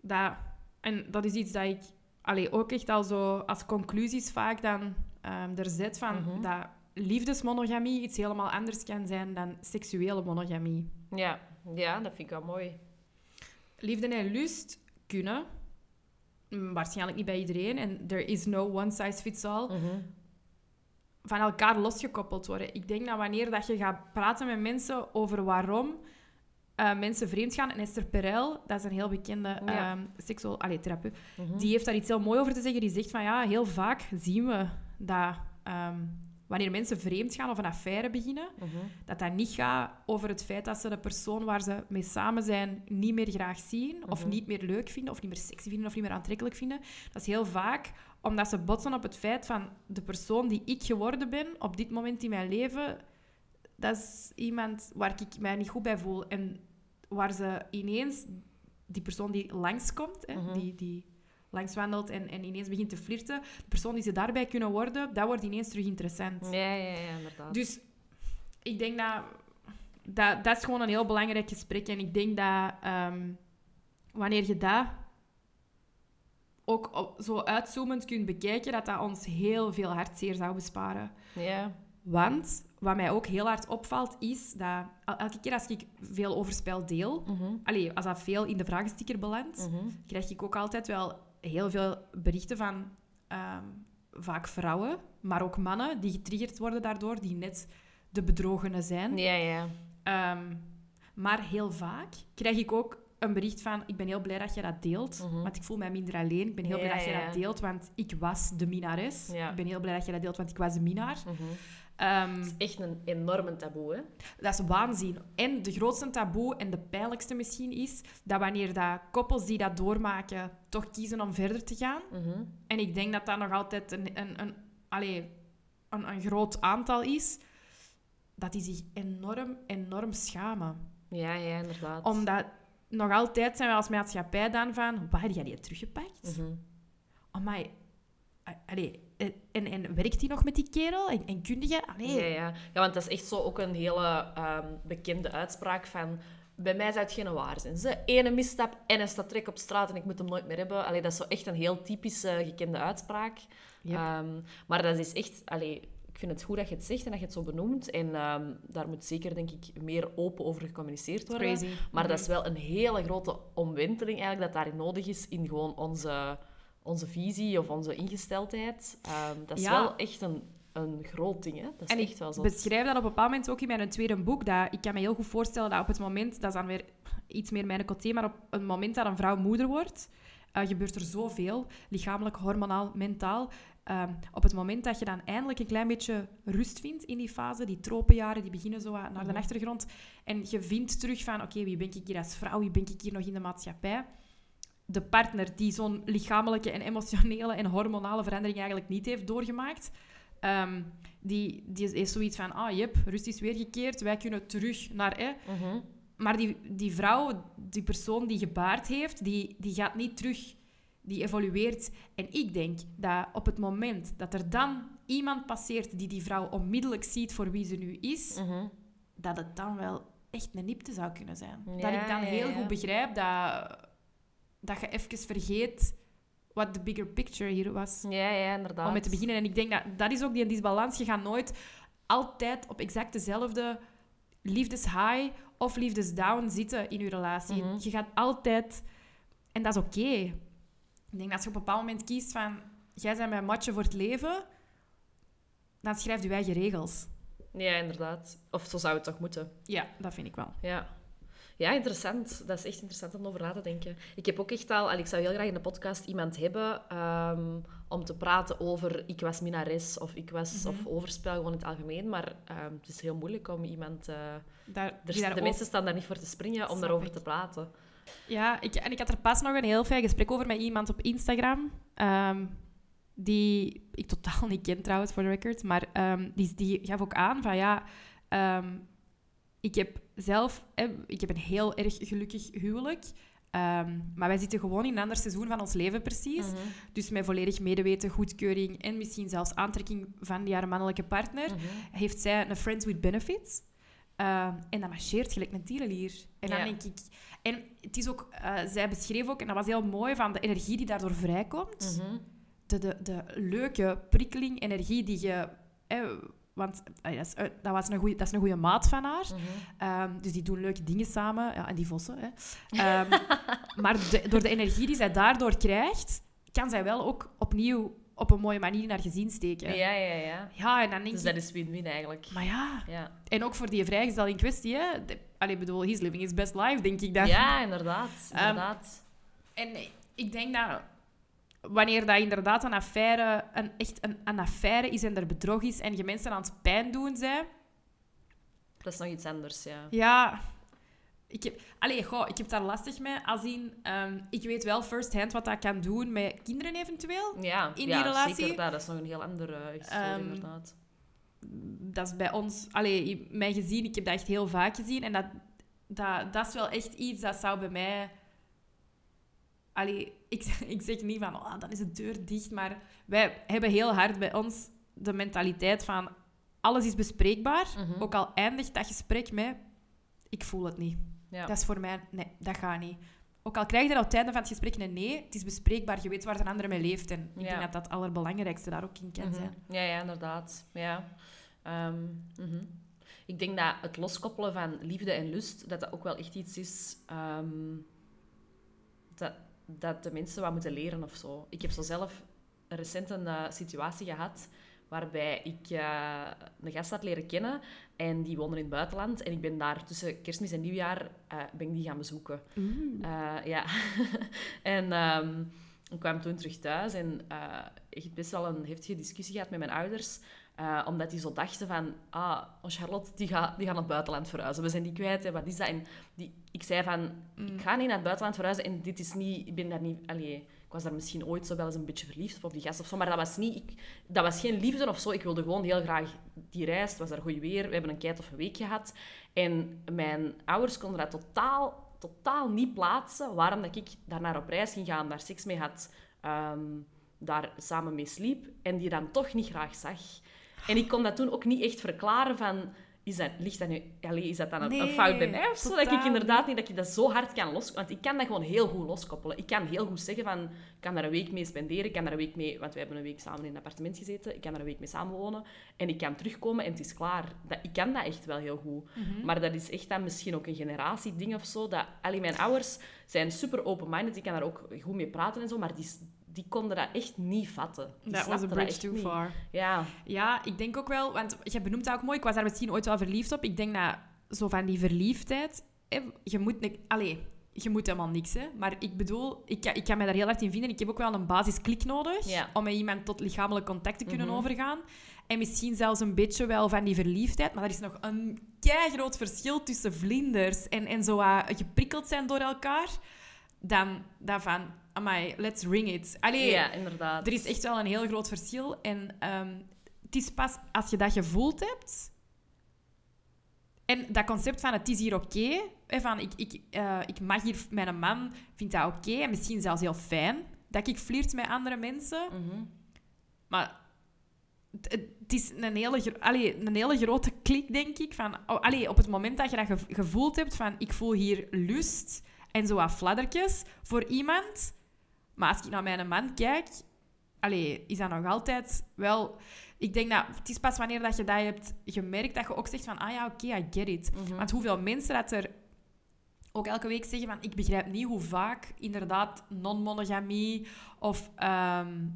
dat, en dat is iets dat ik allee, ook echt al zo als conclusies vaak dan ehm, er zet van Mhm. dat liefdesmonogamie iets helemaal anders kan zijn dan seksuele monogamie. Ja. ja, dat vind ik wel mooi. Liefde en lust kunnen, mm, waarschijnlijk niet bij iedereen, en there is no one size fits all, Mhm. van elkaar losgekoppeld worden. Ik denk dat wanneer dat je gaat praten met mensen over waarom eh, mensen vreemd gaan, en Esther Perel, dat is een heel bekende Ja. ehm seksueel allee, therapeut, Mhm. die heeft daar iets heel mooi over te zeggen. Die zegt van ja, heel vaak zien we dat ehm, wanneer mensen vreemd gaan of een affaire beginnen, Mhm. dat dat niet gaat over het feit dat ze de persoon waar ze mee samen zijn niet meer graag zien, of Mhm. niet meer leuk vinden, of niet meer sexy vinden, of niet meer aantrekkelijk vinden. Dat is heel vaak omdat ze botsen op het feit van de persoon die ik geworden ben op dit moment in mijn leven, dat is iemand waar ik mij niet goed bij voel. En waar ze ineens, die persoon die langskomt, hè, Mhm. die, die langswandelt en, en ineens begint te flirten, de persoon die ze daarbij kunnen worden, dat wordt ineens terug interessant. Ja, ja, ja, inderdaad. Dus ik denk dat, dat... Dat is gewoon een heel belangrijk gesprek. En ik denk dat... ehm, wanneer je dat ook op, zo uitzoomend kunt bekijken, dat dat ons heel veel hartzeer zou besparen. Ja. Want wat mij ook heel hard opvalt, is dat el- elke keer als ik veel over spel deel, allee, als dat veel in de vragensticker belandt, Mhm. krijg ik ook altijd wel heel veel berichten van ehm, vaak vrouwen, maar ook mannen die getriggerd worden daardoor, die net de bedrogenen zijn. Ja, ja. Ehm, maar heel vaak krijg ik ook een bericht van ik ben heel blij dat je dat deelt, Mhm. want ik voel mij minder alleen. Ik ben heel Ja, blij dat je ja. dat deelt, want ik was de minares. Ja. Ik ben heel blij dat je dat deelt, want ik was de minaar. Mhm. Ehm, Het is echt een enorme taboe, hè? dat is waanzin. En de grootste taboe en de pijnlijkste misschien is dat wanneer dat koppels die dat doormaken toch kiezen om verder te gaan. Mhm. En ik denk dat dat nog altijd een, een, een, allee, een, een groot aantal is. Dat die zich enorm, enorm schamen. Ja, ja, inderdaad. Omdat nog altijd zijn we als maatschappij dan van... Waar heb jij die teruggepakt? Amai. a- Allee, en, en werkt die nog met die kerel? En, en kun je... Allee. Ja, ja. ja, want dat is echt zo ook een hele ehm, bekende uitspraak van... Bij mij zou het geen waar zijn. Ze ene misstap en hij staat trek op straat en ik moet hem nooit meer hebben. Allee, dat is zo echt een heel typische gekende uitspraak. Yep. Ehm, maar dat is echt... Allee, ik vind het goed dat je het zegt en dat je het zo benoemt. En ehm, daar moet zeker, denk ik, meer open over gecommuniceerd worden. Crazy. Maar dat is wel een hele grote omwenteling eigenlijk dat daarin nodig is in gewoon onze, onze visie of onze ingesteldheid. Ehm, dat is Ja. wel echt een, een groot ding, hè? Dat is En echt ik wel zo. beschrijf dat op een bepaald moment ook in mijn tweede boek. Dat ik kan me heel goed voorstellen dat op het moment, dat is dan weer iets meer mijn coté, maar op het moment dat een vrouw moeder wordt, eh, gebeurt er zoveel, lichamelijk, hormonaal, mentaal. Ehm, op het moment dat je dan eindelijk een klein beetje rust vindt in die fase, die tropenjaren, die beginnen zo naar de Mhm. achtergrond, en je vindt terug van, oké, wie ben ik hier als vrouw, wie ben ik hier nog in de maatschappij? De partner die zo'n lichamelijke en emotionele en hormonale verandering eigenlijk niet heeft doorgemaakt, ehm, die, die is zoiets van, ah, jep, rust is weergekeerd, wij kunnen terug naar... Eh. Maar die, die vrouw, die persoon die gebaard heeft, die, die gaat niet terug. Die evolueert. En ik denk dat op het moment dat er dan iemand passeert die die vrouw onmiddellijk ziet voor wie ze nu is, Mhm. dat het dan wel echt een nipte zou kunnen zijn. Ja, dat ik dan ja, heel ja. goed begrijp dat, dat je even vergeet wat de bigger picture hier was Ja, ja, inderdaad. om mee te beginnen. En ik denk dat dat is ook die disbalans. Je gaat nooit altijd op exact dezelfde liefdeshigh of liefdesdown zitten in je relatie. Mhm. Je gaat altijd... En dat is oké. Ik denk dat als je op een bepaald moment kiest van... Jij bent mijn matje voor het leven, dan schrijf je eigen regels. Ja, inderdaad. Of zo zou het toch moeten. Ja, dat vind ik wel. Ja. Ja, interessant. Dat is echt interessant om over na te denken. Ik heb ook echt al... al, Ik zou heel graag in de podcast iemand hebben ehm, om te praten over ik was minares of ik was... Mhm. Of overspel gewoon in het algemeen. Maar ehm, het is heel moeilijk om iemand... eh, Daar, er, de mensen staan daar niet voor te springen om daarover ik. te praten. Ja, ik, en ik had er pas nog een heel fijn gesprek over met iemand op Instagram. ehm, die ik totaal niet ken trouwens, voor de record. Maar die, die gaf ook aan van ja, ik heb zelf ik heb een heel erg gelukkig huwelijk. ehm, maar wij zitten gewoon in een ander seizoen van ons leven precies. Mhm. Dus met volledig medeweten, goedkeuring en misschien zelfs aantrekking van die haar mannelijke partner Mhm. heeft zij een Friends with Benefits. Ehm, en dat marcheert gelijk een tierenlier. En dan Ja. denk ik... En het is ook... eh, zij beschreef ook, en dat was heel mooi, van de energie die daardoor vrijkomt. Mhm. De, de, de leuke prikkeling, energie die je... eh, want dat, is, eh, dat, was een goeie, dat is een goede maat van haar. Mhm. Ehm, dus die doen leuke dingen samen. Ja, en die vossen. Hè. Ehm, maar de- door de energie die zij daardoor krijgt, kan zij wel ook opnieuw op een mooie manier in haar gezin steken. Ja, ja, ja. Ja, en dan denk Dus ik... dat is win-win eigenlijk. Maar ja, Ja, en ook voor die vrijgezel in kwestie, hè. De, allee, bedoel, he's living his best life, denk ik dan. ja inderdaad. Ehm, inderdaad. En ik denk dat wanneer dat inderdaad een affaire, een, echt een, een affaire is en er bedrog is en je mensen aan het pijn doen zijn, dat is nog iets anders, ja. ja... Ik heb, allee, goh, ik heb daar lastig mee. Als in, ehm, ik weet wel first-hand wat dat kan doen met kinderen eventueel. Ja, In die ja, relatie- zeker. Dat, dat is nog een heel andere historie, Ehm, inderdaad. Dat is bij ons... Allee, in mijn gezin, ik heb dat echt heel vaak gezien. En dat, dat, dat is wel echt iets dat zou bij mij... Allee, ik, ik zeg niet van, oh, dan is de deur dicht. Maar wij hebben heel hard bij ons de mentaliteit van... Alles is bespreekbaar. Mhm. Ook al eindigt dat gesprek met... Ik voel het niet. Ja. Dat is voor mij... Nee, dat gaat niet. ook al krijg je dan op het einde van het gesprek een nee, het is bespreekbaar, je weet waar een ander mee leeft. En ik Ja. denk dat dat het allerbelangrijkste daar ook in kan Mhm. zijn. Ja, ja, inderdaad. Ja. Ehm, mhm. Ik denk dat het loskoppelen van liefde en lust, dat dat ook wel echt iets is ehm, dat, dat de mensen wat moeten leren of zo. Ik heb zo zelf recent een eh, situatie gehad waarbij ik eh, een gast had leren kennen en die woonde in het buitenland. En ik ben daar tussen kerstmis en nieuwjaar eh, ben ik die gaan bezoeken. Eh, ja. en ehm, ik kwam toen terug thuis en eh echt best wel een heftige discussie gehad met mijn ouders. Eh, omdat die zo dachten van, ah, oh, Charlotte, die gaat, die gaat naar het buitenland verhuizen. We zijn die kwijt, hè, wat is dat? En die, ik zei van, ik ga niet naar het buitenland verhuizen en dit is niet... Ik ben daar niet... Allee, ik was daar misschien ooit zo wel eens een beetje verliefd op die gast of zo, maar dat was niet... Ik, dat was geen liefde of zo. Ik wilde gewoon heel graag die reis. Het was daar goed weer. We hebben een kei of een week gehad. En mijn ouders konden dat totaal, totaal niet plaatsen waarom dat ik daarnaar op reis ging gaan, daar seks mee had, ehm, daar samen mee sliep en die dan toch niet graag zag. En ik kon dat toen ook niet echt verklaren van... Is dat, ligt dat nu, allee, is dat dan een, fout bij mij of zo? Dat ik inderdaad niet, dat ik dat zo hard kan los... Want ik kan dat gewoon heel goed loskoppelen. Ik kan heel goed zeggen van... Ik kan daar een week mee spenderen. Ik kan daar een week mee... Want we hebben een week samen in een appartement gezeten. Ik kan daar een week mee samenwonen. En ik kan terugkomen en het is klaar. Dat, ik kan dat echt wel heel goed. Maar dat is echt dan misschien ook een generatieding of zo. Dat, allee, mijn ouders zijn super open-minded. Ik kan daar ook goed mee praten en zo. Maar die, die konden dat echt niet vatten. Die Dat was a bridge too niet. far. Ja. Ja, ik denk ook wel, want je benoemt dat ook mooi. Ik was daar misschien ooit wel verliefd op. Ik denk dat zo van die verliefdheid, je moet... ne- Allee, je moet helemaal niks, hè. Maar ik bedoel, ik, kan- ik kan mij daar heel hard in vinden. Ik heb ook wel een basisklik nodig Ja. om met iemand tot lichamelijk contact te kunnen Mhm. overgaan. En misschien zelfs een beetje wel van die verliefdheid. Maar er is nog een groot verschil tussen vlinders en, en zo geprikkeld zijn door elkaar. Dan, dan van, amai, let's ring it. Allee, ja, inderdaad. er is echt wel een heel groot verschil. En ehm, het is pas als je dat gevoeld hebt. En dat concept van het is hier oké. hè, van ik, ik, eh, ik mag hier, mijn man vindt dat oké. en misschien zelfs heel fijn dat ik flirt met andere mensen. Mhm. Maar het, is een hele, allee, een hele grote klik, denk ik. Van, oh, allee, op het moment dat je dat gev- gevoeld hebt van ik voel hier lust en zo wat fladdertjes voor iemand. Maar als ik naar mijn man kijk, allee, is dat nog altijd wel... Ik denk dat het is pas wanneer dat je dat hebt gemerkt, dat je ook zegt van ah ja, oké, I get it. Mhm. Want hoeveel mensen dat er ook elke week zeggen van ik begrijp niet hoe vaak inderdaad non-monogamie of ehm,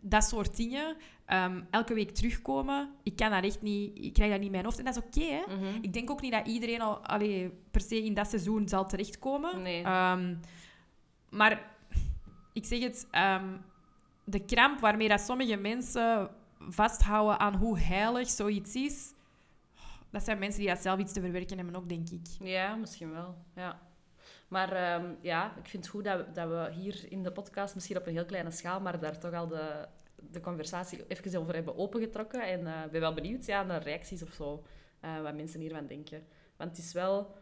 dat soort dingen ehm, elke week terugkomen. Ik kan dat echt niet, ik krijg dat niet in mijn hoofd en dat is oké. hè. Mhm. Ik denk ook niet dat iedereen al allee, per se in dat seizoen zal terechtkomen. Nee. Ehm, maar ik zeg het, ehm, de kramp waarmee dat sommige mensen vasthouden aan hoe heilig zoiets is, dat zijn mensen die dat zelf iets te verwerken hebben ook, denk ik. Ja, misschien wel. Ja. Maar ehm, ja, ik vind het goed dat we, dat we hier in de podcast, misschien op een heel kleine schaal, maar daar toch al de, de conversatie even over hebben opengetrokken. En eh, ik ben wel benieuwd ja, naar reacties of zo, eh, wat mensen hiervan denken. Want het is wel...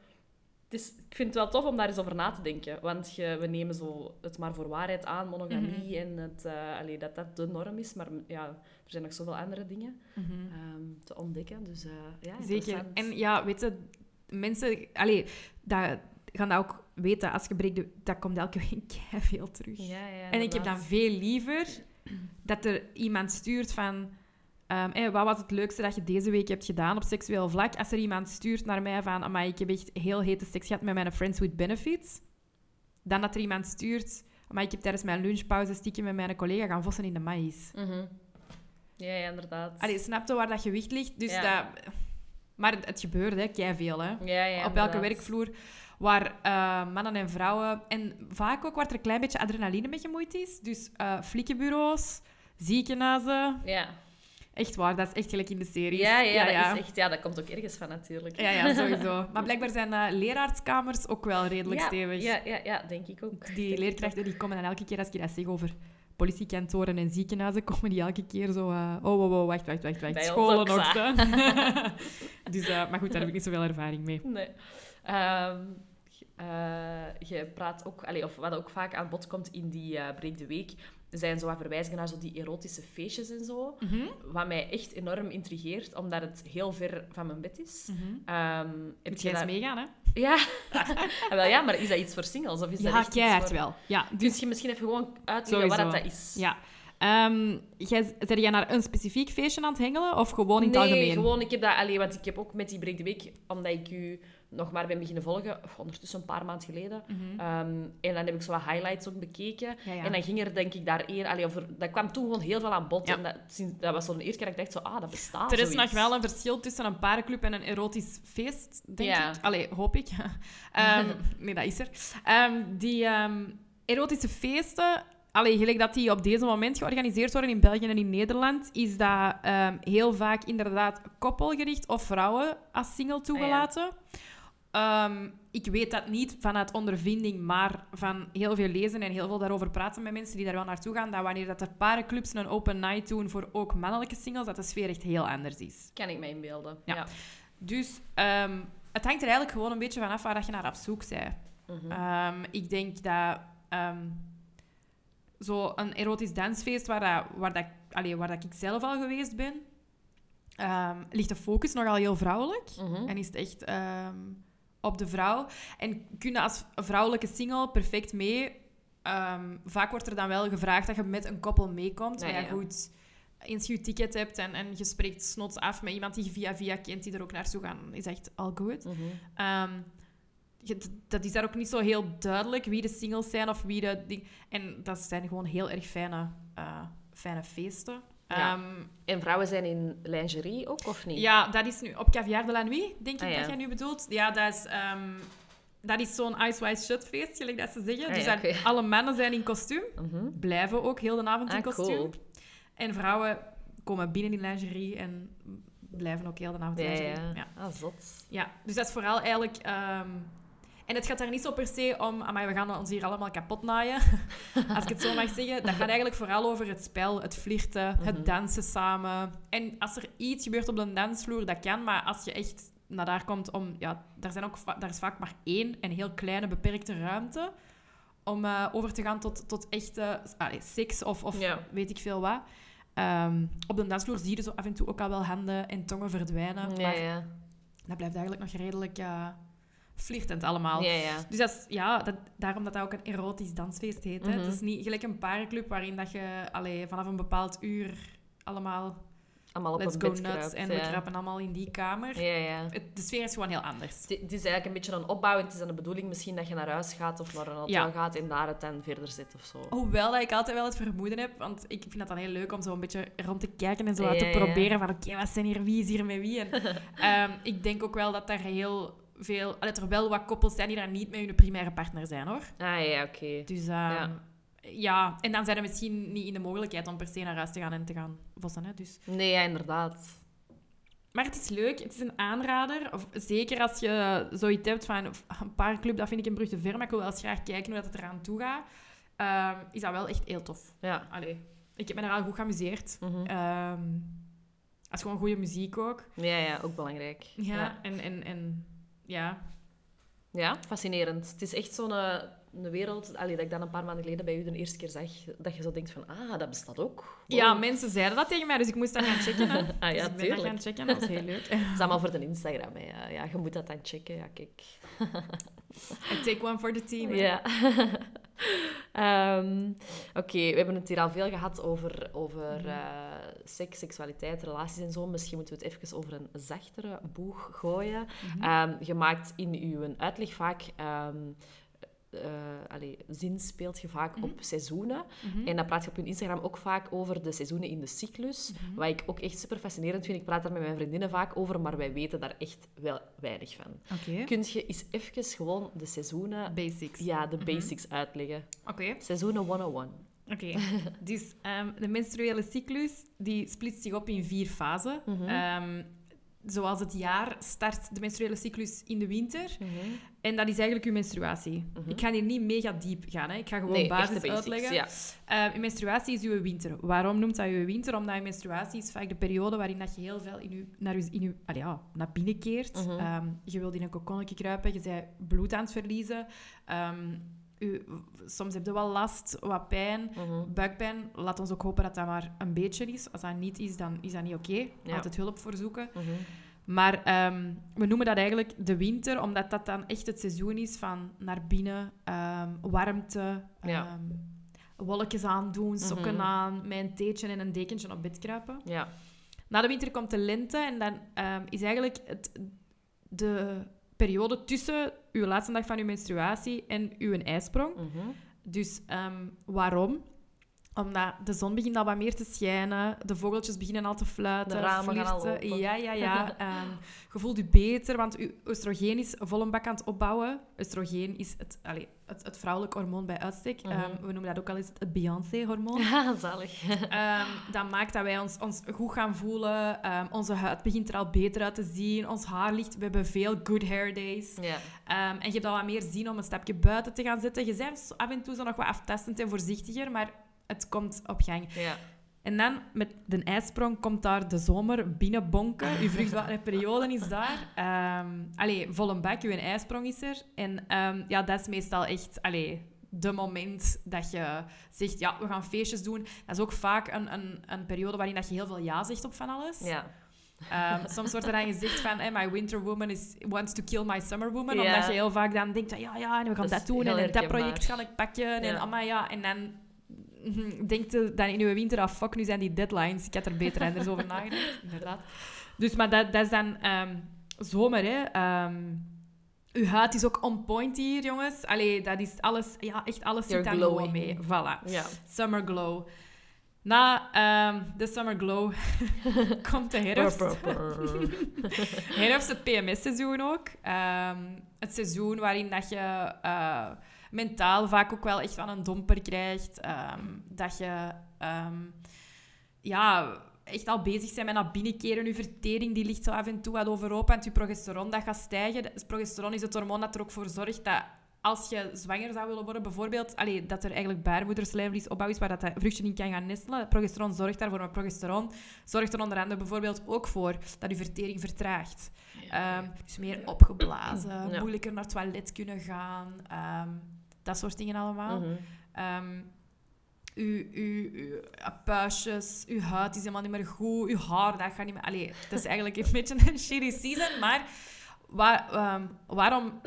Het is, ik vind het wel tof om daar eens over na te denken. Want je, we nemen zo het maar voor waarheid aan, monogamie, en het, eh, allee, dat dat de norm is. Maar ja, er zijn nog zoveel andere dingen ehm, te ontdekken. Dus eh, ja, Zeker. En ja, weet je, mensen... Allee, dat gaan dat ook weten. Als je breekt, dat komt elke week veel terug. Ja, ja, En ik heb dan veel liever dat er iemand stuurt van... hé, wat was het leukste dat je deze week hebt gedaan op seksueel vlak? Als er iemand stuurt naar mij van... "Amai, ik heb echt heel hete seks gehad met mijn friends with benefits. Dan dat er iemand stuurt... Maar ik heb tijdens mijn lunchpauze stiekem met mijn collega gaan vossen in de maïs. Mhm. Ja, ja, inderdaad. Allee, snap je waar dat gewicht ligt? Dus Ja. dat... Maar het, gebeurt, hè. Keiveel, hè. ja, ja, op elke werkvloer waar eh, mannen en vrouwen... En vaak ook waar er een klein beetje adrenaline mee gemoeid is. Dus eh flikkenbureaus, ziekenhuizen. Ja. Echt waar, dat is echt gelijk in de series. Ja, ja, ja, Dat, is echt, ja, dat komt ook ergens van natuurlijk. Ja, ja, sowieso. Maar blijkbaar zijn eh, leraarskamers ook wel redelijk ja, stevig. Ja, ja, ja, denk ik ook. Die leerkrachten die komen dan elke keer, als ik dat zeg over politiekantoren en ziekenhuizen, komen die elke keer zo... eh, oh, oh, oh, wacht, wacht, wacht, wacht. Bij Scholen ook nog, dus, eh, maar goed, daar heb ik niet zoveel ervaring mee. Nee. Ehm, eh, je praat ook, allee, of wat ook vaak aan bod komt in die Breek de Week, zijn zo wat verwijzingen naar zo die erotische feestjes en zo. Wat mij echt enorm intrigeert, omdat het heel ver van mijn bed is. Mhm. Ehm, heb Moet je jij eens meegaan, hè? Ja. Ah, wel, ja, maar is dat iets voor singles? Of is dat Ja, echt keihard voor... wel. Ja, Kun dus je misschien even gewoon uitleggen wat dat is? ja. Ehm jij, zijn jij naar een specifiek feestje aan het hengelen of gewoon in het nee, algemeen? gewoon, ik heb dat alleen, want ik heb ook met die Break the Week, omdat ik u nog maar ben beginnen volgen, of ondertussen een paar maanden geleden. Mhm. Ehm, en dan heb ik zo wat highlights ook bekeken. Ja, ja. En dan ging er denk ik daar eer, allee, over, dat kwam toen gewoon heel veel aan bod. Ja. En dat, sinds- dat was zo'n eerste keer dat ik dacht, zo, ah, dat bestaat Er is zoiets. nog wel een verschil tussen een parenclub en een erotisch feest, denk ik. Allee, hoop ik. Ehm, nee, dat is er. Ehm, die erotische feesten, allee, gelijk dat die op deze moment georganiseerd worden in België en in Nederland, is dat heel vaak inderdaad koppelgericht of vrouwen als single toegelaten. Ehm, ik weet dat niet vanuit ondervinding, maar van heel veel lezen en heel veel daarover praten met mensen die daar wel naartoe gaan, dat wanneer dat er parenclubs een open night doen voor ook mannelijke singles, dat de sfeer echt heel anders is. Kan ik me inbeelden. Ja. Ja. Dus ehm, het hangt er eigenlijk gewoon een beetje vanaf waar dat je naar op zoek bent. Mhm. Ehm, ik denk dat zo een erotisch dansfeest waar, dat, waar, dat, allee, waar dat ik zelf al geweest ben, ligt de focus nogal heel vrouwelijk. Mhm. En is het echt op de vrouw. En kun je als vrouwelijke single perfect mee. Ehm, vaak wordt er dan wel gevraagd dat je met een koppel meekomt. Maar ja, ja. goed, eens je je ticket hebt en, en je spreekt snots af met iemand die je via via kent, die er ook naartoe gaan, is echt al goed. Mhm. Ehm, je- dat is daar ook niet zo heel duidelijk wie de singles zijn of wie de... ding- En dat zijn gewoon heel erg fijne, eh, fijne feesten. Ja. Ehm, En vrouwen zijn in lingerie ook, of niet? ja, dat is nu op Caviar de la Nuit, denk ik Ah, ja. dat jij nu bedoelt. Ja, dat is, ehm, dat is zo'n Ice White Shut feest, gelijk dat ze zeggen. Ah, dus ja, alle mannen zijn in kostuum, Mhm. blijven ook heel de avond in Ah, kostuum. cool. En vrouwen komen binnen in lingerie en blijven ook heel de avond in Ja, lingerie. ja. Ja. Ah, zot. Ja, dus dat is vooral eigenlijk... ehm, en het gaat daar niet zo per se om... Maar we gaan ons hier allemaal kapot naaien. als ik het zo mag zeggen. Dat gaat eigenlijk vooral over het spel, het flirten, Mhm. het dansen samen. En als er iets gebeurt op de dansvloer, dat kan. Maar als je echt naar daar komt om... Ja, daar, zijn ook, daar is vaak maar één, een heel kleine, beperkte ruimte. Om eh, over te gaan tot, tot echte allee, seks of, of weet ik veel wat. Ehm, op de dansvloer zie je zo af en toe ook al wel handen en tongen verdwijnen. Ja, maar ja. dat blijft eigenlijk nog redelijk eh flirtend allemaal. Ja, ja. Dus dat is, ja, dat, daarom dat dat ook een erotisch dansfeest heet. Hè? Mhm. Het is niet gelijk een parenclub waarin dat je allee, vanaf een bepaald uur allemaal Allemaal op let's een go bed nuts kruipt, en we ja. krappen allemaal in die kamer. Ja, ja. Het, de sfeer is gewoon heel anders. Het het is eigenlijk een beetje een opbouw. Het is dan de bedoeling misschien dat je naar huis gaat of naar een hotel gaat en daar het dan verder zit of zo. Hoewel dat ik altijd wel het vermoeden heb, want ik vind het dan heel leuk om zo een beetje rond te kijken en zo te proberen van oké, wat zijn hier, wie is hier met wie? En, ehm, ik denk ook wel dat daar heel veel, dat er wel wat koppels zijn die daar niet met hun primaire partner zijn hoor. Ah ja, oké. Dus ehm, ja. en dan zijn er misschien niet in de mogelijkheid om per se naar huis te gaan en te gaan vossen. Hè? Dus. Nee, ja, inderdaad. Maar het is leuk, het is een aanrader. Of, zeker als je zoiets hebt van een paarclub, dat vind ik een brug te ver, maar ik wil wel eens graag kijken hoe dat het eraan toe gaat. Ehm, is dat wel echt heel tof. Ja. Allee, ik heb me er al goed geamuseerd. Het is gewoon goede muziek ook. Ja, ja, ook belangrijk. Ja, Ja, En, en, en ja. Ja, fascinerend. Het is echt zo'n eh, een wereld allee, dat ik dan een paar maanden geleden bij u de eerste keer zag, dat je zo denkt van, ah, dat bestaat ook. Wow. ja, mensen zeiden dat tegen mij, dus ik moest dat gaan checken. Hè. Ah, ja, dus ik ben dat gaan checken, dat was heel leuk. Dat is allemaal voor de Instagram. Hè. Ja, ja, je moet dat dan checken. Ja, kijk. I take one for the team. Ja. Ehm, Oké, we hebben het hier al veel gehad over, over Mhm. eh, seks, seksualiteit, relaties en zo. Misschien moeten we het even over een zachtere boeg gooien. Ehm, je maakt in uw uitleg vaak... ehm allee, zin speelt je vaak Mhm. op seizoenen. Mhm. En dan praat je op je Instagram ook vaak over de seizoenen in de cyclus. Mhm. Wat ik ook echt super fascinerend vind. Ik praat daar met mijn vriendinnen vaak over, maar wij weten daar echt wel weinig van. Oké. Kun je eens even gewoon de seizoenen, Basics. ja, de Mhm. basics uitleggen? Oké. Seizoenen 101. Oké. dus ehm, de menstruele cyclus die splitst zich op in vier fasen. Mhm. Ehm, zoals het jaar start de menstruele cyclus in de winter. En dat is eigenlijk uw menstruatie. Mhm. Ik ga hier niet mega diep gaan. Hè. Ik ga gewoon Nee, basis basics, uitleggen. ja. Eh, uw menstruatie is uw winter. Waarom noemt dat uw winter? Omdat uw menstruatie is vaak de periode waarin dat je heel veel in uw, naar, uw, in uw, allee, ja, naar binnen keert. Mhm. Ehm, je wilt in een kokonnetje kruipen, je bent bloed aan het verliezen. Ehm, u, soms heb je wel last, wat pijn, Mhm. buikpijn. Laat ons ook hopen dat dat maar een beetje is. Als dat niet is, dan is dat niet oké. Ja. Altijd hulp voor zoeken. Mhm. Maar ehm, we noemen dat eigenlijk de winter, omdat dat dan echt het seizoen is van naar binnen, ehm, warmte, Ja. ehm, wolkjes aandoen, sokken Mhm. aan, met een theetje en een dekentje op bed kruipen. Ja. Na de winter komt de lente en dan is eigenlijk het, de periode tussen uw laatste dag van uw menstruatie en uw ijsprong. Mhm. Dus ehm, waarom? Omdat de zon begint al wat meer te schijnen, de vogeltjes beginnen al te fluiten, De ramen gaan al open. Ja, ja, ja. Ehm, je voelt je beter, want je oestrogeen is vol een bak aan het opbouwen. Oestrogeen is het, allee, het, het vrouwelijk hormoon bij uitstek. Mhm. Ehm, we noemen dat ook al eens het Beyoncé-hormoon. Ja, zalig. Ehm, dat maakt dat wij ons, ons goed gaan voelen. Onze huid begint er al beter uit te zien. Ons haar ligt... We hebben veel good hair days. Ja. Ehm, en je hebt al wat meer zin om een stapje buiten te gaan zitten. Je bent af en toe zo nog wat aftastend en voorzichtiger, maar het komt op gang. Ja. En dan, met de ijsprong, komt daar de zomer binnenbonken. Je vruchtbare periode is daar. Ehm allee, vol een bak, je ijsprong is er. En ehm, ja, dat is meestal echt... Allee, de moment dat je zegt, ja, we gaan feestjes doen. Dat is ook vaak een, een, een periode waarin dat je heel veel ja zegt op van alles. Ja. Ehm, soms wordt er dan gezegd van, hey, my winter woman is, wants to kill my summer woman. Ja. Omdat je heel vaak dan denkt, ja, ja, en we gaan Dat doen. En, dat project ga ik pakken. En Ja. allemaal ja. En dan denkt je dan in je winter, ah, fuck, nu zijn die deadlines. Ik had er beter anders over nagedacht. Inderdaad. Dus, maar dat, dat is dan ehm, zomer, hè. Ehm, uw huid is ook on point hier, jongens. Allee, dat is alles... Ja, echt alles You're zit daar gewoon mee. Voilà. Ja. Summer glow. Na ehm, de summer glow komt de herfst. Herfst, het PMS-seizoen ook. Het seizoen waarin dat je eh, mentaal vaak ook wel echt van een domper krijgt. Ehm, dat je ehm, ja, echt al bezig bent met naar binnenkeren. Je vertering die ligt zo af en toe wat overhoop. En je progesteron dat gaat stijgen. Progesteron is het hormoon dat er ook voor zorgt dat als je zwanger zou willen worden, bijvoorbeeld, allee, dat er eigenlijk baarmoederslijmvliesopbouw is waar dat, dat vruchtje in kan gaan nestelen. Progesteron zorgt daarvoor, maar progesteron zorgt er onder andere bijvoorbeeld ook voor dat je vertering vertraagt. Ehm, dus meer opgeblazen, Ja. moeilijker naar het toilet kunnen gaan, dat soort dingen allemaal. Mhm. Ehm, uw, uw, uw puistjes, uw huid is helemaal niet meer goed, uw haar, dat gaat niet meer... Allee, dat is eigenlijk een beetje een shitty season, maar waar, ehm, waarom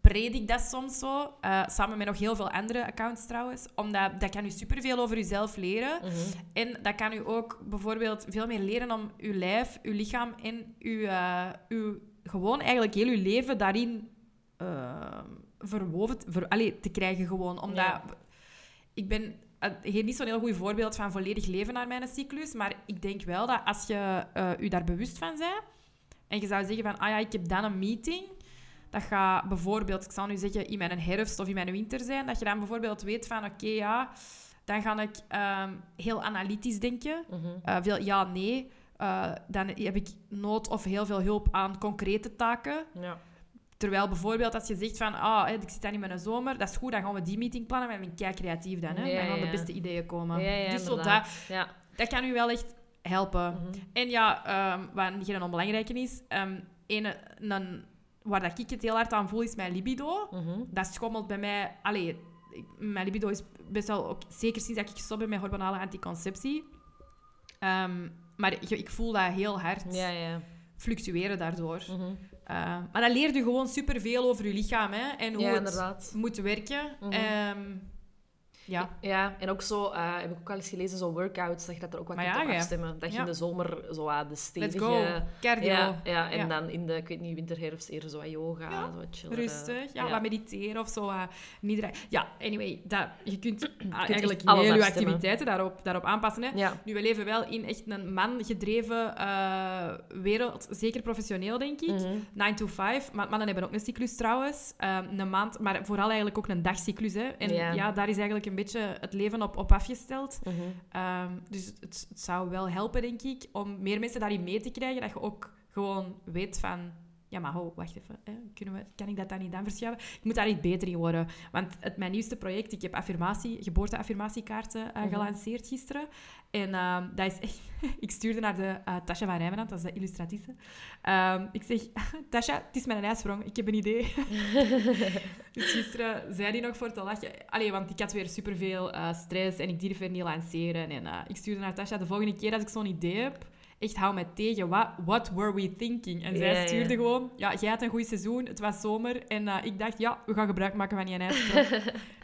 predik ik dat soms zo? Eh, samen met nog heel veel andere accounts trouwens. Omdat dat kan u superveel over uzelf leren. Mhm. En dat kan u ook bijvoorbeeld veel meer leren om uw lijf, uw lichaam en uw, eh, uw gewoon eigenlijk heel uw leven daarin eh, verwoven te- ver, allee, te krijgen gewoon. Omdat Ja. ik ben eh, hier niet zo'n heel goed voorbeeld van volledig leven naar mijn cyclus, maar ik denk wel dat als je eh u daar bewust van bent en je zou zeggen van, ah ja, ik heb dan een meeting, dat gaat bijvoorbeeld, ik zal nu zeggen, in mijn herfst of in mijn winter zijn, dat je dan bijvoorbeeld weet van, oké, ja, dan ga ik ehm, heel analytisch denken. Mhm. Eh, veel ja, nee. Dan heb ik nood of heel veel hulp aan concrete taken. Ja. Terwijl bijvoorbeeld als je zegt van, ah, hè, ik zit dan in mijn zomer, dat is goed, dan gaan we die meeting plannen, maar ik ben kei creatief dan. Hè? Ja, dan gaan de beste ideeën komen. Dus zo dat, dat kan u wel echt helpen. Mhm. En ja, ehm, wat geen onbelangrijke is, ene, een, waar dat ik het heel hard aan voel, is mijn libido. Mhm. Dat schommelt bij mij... Allee, ik- mijn libido is best wel... Ook, zeker sinds dat ik stop ben met hormonale anticonceptie. Ehm, maar ik, ik voel dat heel hard Ja, ja. fluctueren daardoor. Mhm. Uh, maar dat leert je gewoon superveel over je lichaam hè, en hoe Ja, het moet werken. Mhm. Ehm, ja. Ja, en ook zo, eh, heb ik ook al eens gelezen, zo workouts, dat je dat er ook wat kunt ja, op afstemmen. Dat je ja. in de zomer zo ah, de stevige... Cardio. Ja, ja, en dan in de, ik weet niet, winter, herfst eerder zo wat yoga, zo chillen. Rustig. Ja, wat mediteren of zo. uh, niet ra- ja, anyway. Dat, je kunt, ah, eigenlijk heel je activiteiten daarop, daarop aanpassen. Hè. Nu, we leven wel in echt een man-gedreven eh, wereld. Zeker professioneel, denk ik. Mhm. 9 to 5. Maar mannen hebben ook een cyclus trouwens. Een maand, maar vooral eigenlijk ook een dagcyclus. Hè. En Ja. ja. daar is eigenlijk een beetje het leven op, op afgesteld. Mhm. Ehm, dus het, het zou wel helpen, denk ik, om meer mensen daarin mee te krijgen. Dat je ook gewoon weet van... Ja, maar ho, wacht even. Hè. Kunnen we, kan ik dat dan niet dan verschuiven? Ik moet daar niet beter in worden. Want het, mijn nieuwste project, ik heb affirmatie, geboorteaffirmatiekaarten eh, Mhm. gelanceerd gisteren. En ehm, dat is echt... ik stuurde naar de uh, Tasha van Rijmenand, dat is de illustratrice. Ehm, ik zeg, Tasha, het is mijn ijsprong. Ik heb een idee. dus gisteren zei die nog voor te lachen. Allee, want ik had weer superveel eh stress en ik durf weer niet lanceren. En eh, ik stuurde naar Tasha, de volgende keer als ik zo'n idee heb echt hou mij tegen. What, what were we thinking? En zij Ja, ja. stuurde gewoon, ja, jij had een goed seizoen, het was zomer. En eh, ik dacht, ja, we gaan gebruik maken van je ijsprong.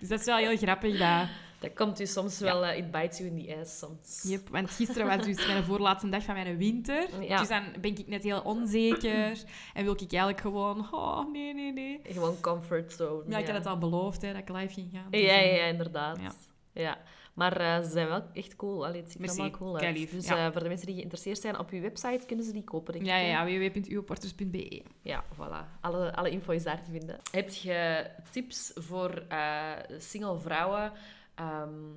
dus dat is wel heel grappig. Dat, Dat komt u soms wel, eh, it bites you in the ass soms. Yep, want gisteren was dus mijn voorlaatste dag van mijn winter. Ja. Dus dan ben ik net heel onzeker. En wil ik eigenlijk gewoon, oh, nee, nee, nee. Gewoon comfort zone. Ja, ik had het al beloofd, hè, dat ik live ging gaan. Dus, Ja, ja, eh, ja, inderdaad. Ja. Ja. Maar eh, ze zijn wel echt cool. Allee, het ziet er allemaal cool uit. Dus ja. eh, voor de mensen die geïnteresseerd zijn op uw website, kunnen ze die kopen, denk Ja, ja, ja. Ja, voilà. Alle, alle info is daar te vinden. Heb je tips voor eh, single vrouwen ehm,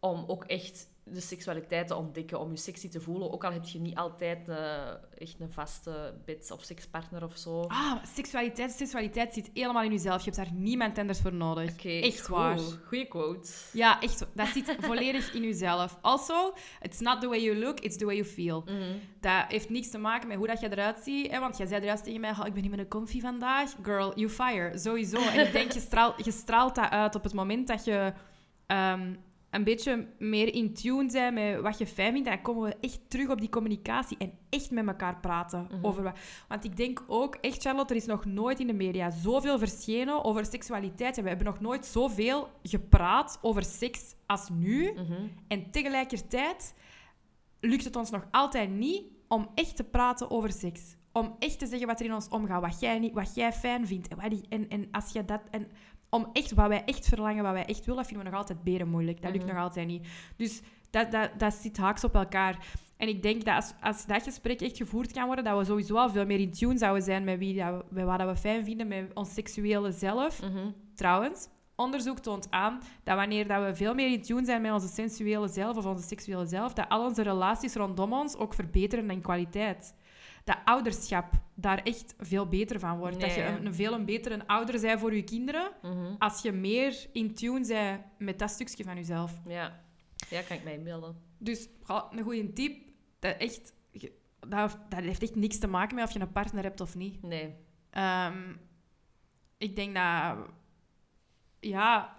om ook echt de seksualiteit te ontdekken, om je sexy te voelen? Ook al heb je niet altijd eh, echt een vaste bed- of sekspartner of zo. Ah, seksualiteit, seksualiteit zit helemaal in jezelf. Je hebt daar niemand anders voor nodig. Oké, echt waar. Goeie quote. Ja, echt. Dat zit volledig in jezelf. Also, it's not the way you look, it's the way you feel. Mhm. Dat heeft niks te maken met hoe dat je eruit ziet. Hè? Want jij zei eruit tegen mij, "Oh, ik ben niet met een comfy vandaag. Girl, you fire. Sowieso. En ik denk, je straalt, je straalt dat uit op het moment dat je ehm, een beetje meer in tune bent met wat je fijn vindt. Dan komen we echt terug op die communicatie en echt met elkaar praten. Mhm. over wat. Want ik denk ook, echt Charlotte, er is nog nooit in de media zoveel verschenen over seksualiteit. En we hebben nog nooit zoveel gepraat over seks als nu. Mhm. En tegelijkertijd lukt het ons nog altijd niet om echt te praten over seks. Om echt te zeggen wat er in ons omgaat, wat jij, niet, wat jij fijn vindt. En, en, en als je dat... En om echt wat wij echt verlangen, wat wij echt willen, dat vinden we nog altijd beren moeilijk. Dat lukt Mhm. nog altijd niet. Dus dat, dat, dat zit haaks op elkaar. En ik denk dat als, als dat gesprek echt gevoerd kan worden, dat we sowieso al veel meer in tune zouden zijn met, wie dat we, met wat dat we fijn vinden, met ons seksuele zelf. Mhm. Trouwens, onderzoek toont aan dat wanneer dat we veel meer in tune zijn met onze sensuele zelf of onze seksuele zelf, dat al onze relaties rondom ons ook verbeteren in kwaliteit. Dat ouderschap daar echt veel beter van wordt. Dat je een, een veel een betere ouder bent voor je kinderen Mhm. als je meer in tune bent met dat stukje van jezelf. Ja. ja, kan ik mij inbeelden. Dus een goede tip, dat, echt, dat heeft echt niks te maken met of je een partner hebt of niet. Nee. Ehm, ik denk dat... Ja,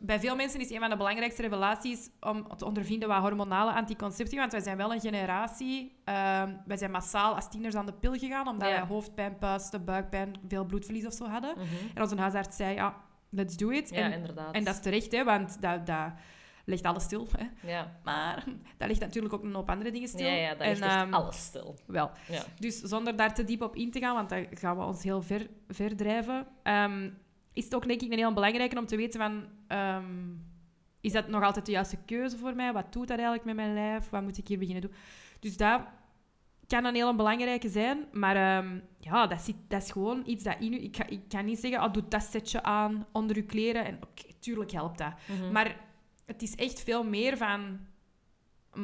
bij, veel mensen is een van de belangrijkste revelaties om te ondervinden wat hormonale anticonceptie. Want wij zijn wel een generatie... ehm, wij zijn massaal als tieners aan de pil gegaan, omdat Ja. wij hoofdpijn, puisten, buikpijn, veel bloedverlies of zo hadden. Mhm. En onze huisarts zei, ja, let's do it. Ja, en, inderdaad. en dat is terecht, hè, want dat, dat legt alles stil. Hè. Ja. Maar dat ligt natuurlijk ook een hoop andere dingen stil. Ja, ja, dat ligt ehm, alles stil. Wel. Ja. Dus zonder daar te diep op in te gaan, want dan gaan we ons heel ver, ver drijven, ehm, is het ook denk ik een heel belangrijke om te weten van... ehm, is dat nog altijd de juiste keuze voor mij? Wat doet dat eigenlijk met mijn lijf? Wat moet ik hier beginnen doen? Dus dat kan een heel belangrijke zijn, maar ehm, ja, dat, zit, dat is gewoon iets dat in u... Ik, ik kan niet zeggen, oh, doe dat setje aan onder uw kleren. En oké, tuurlijk helpt dat. Mhm. Maar het is echt veel meer van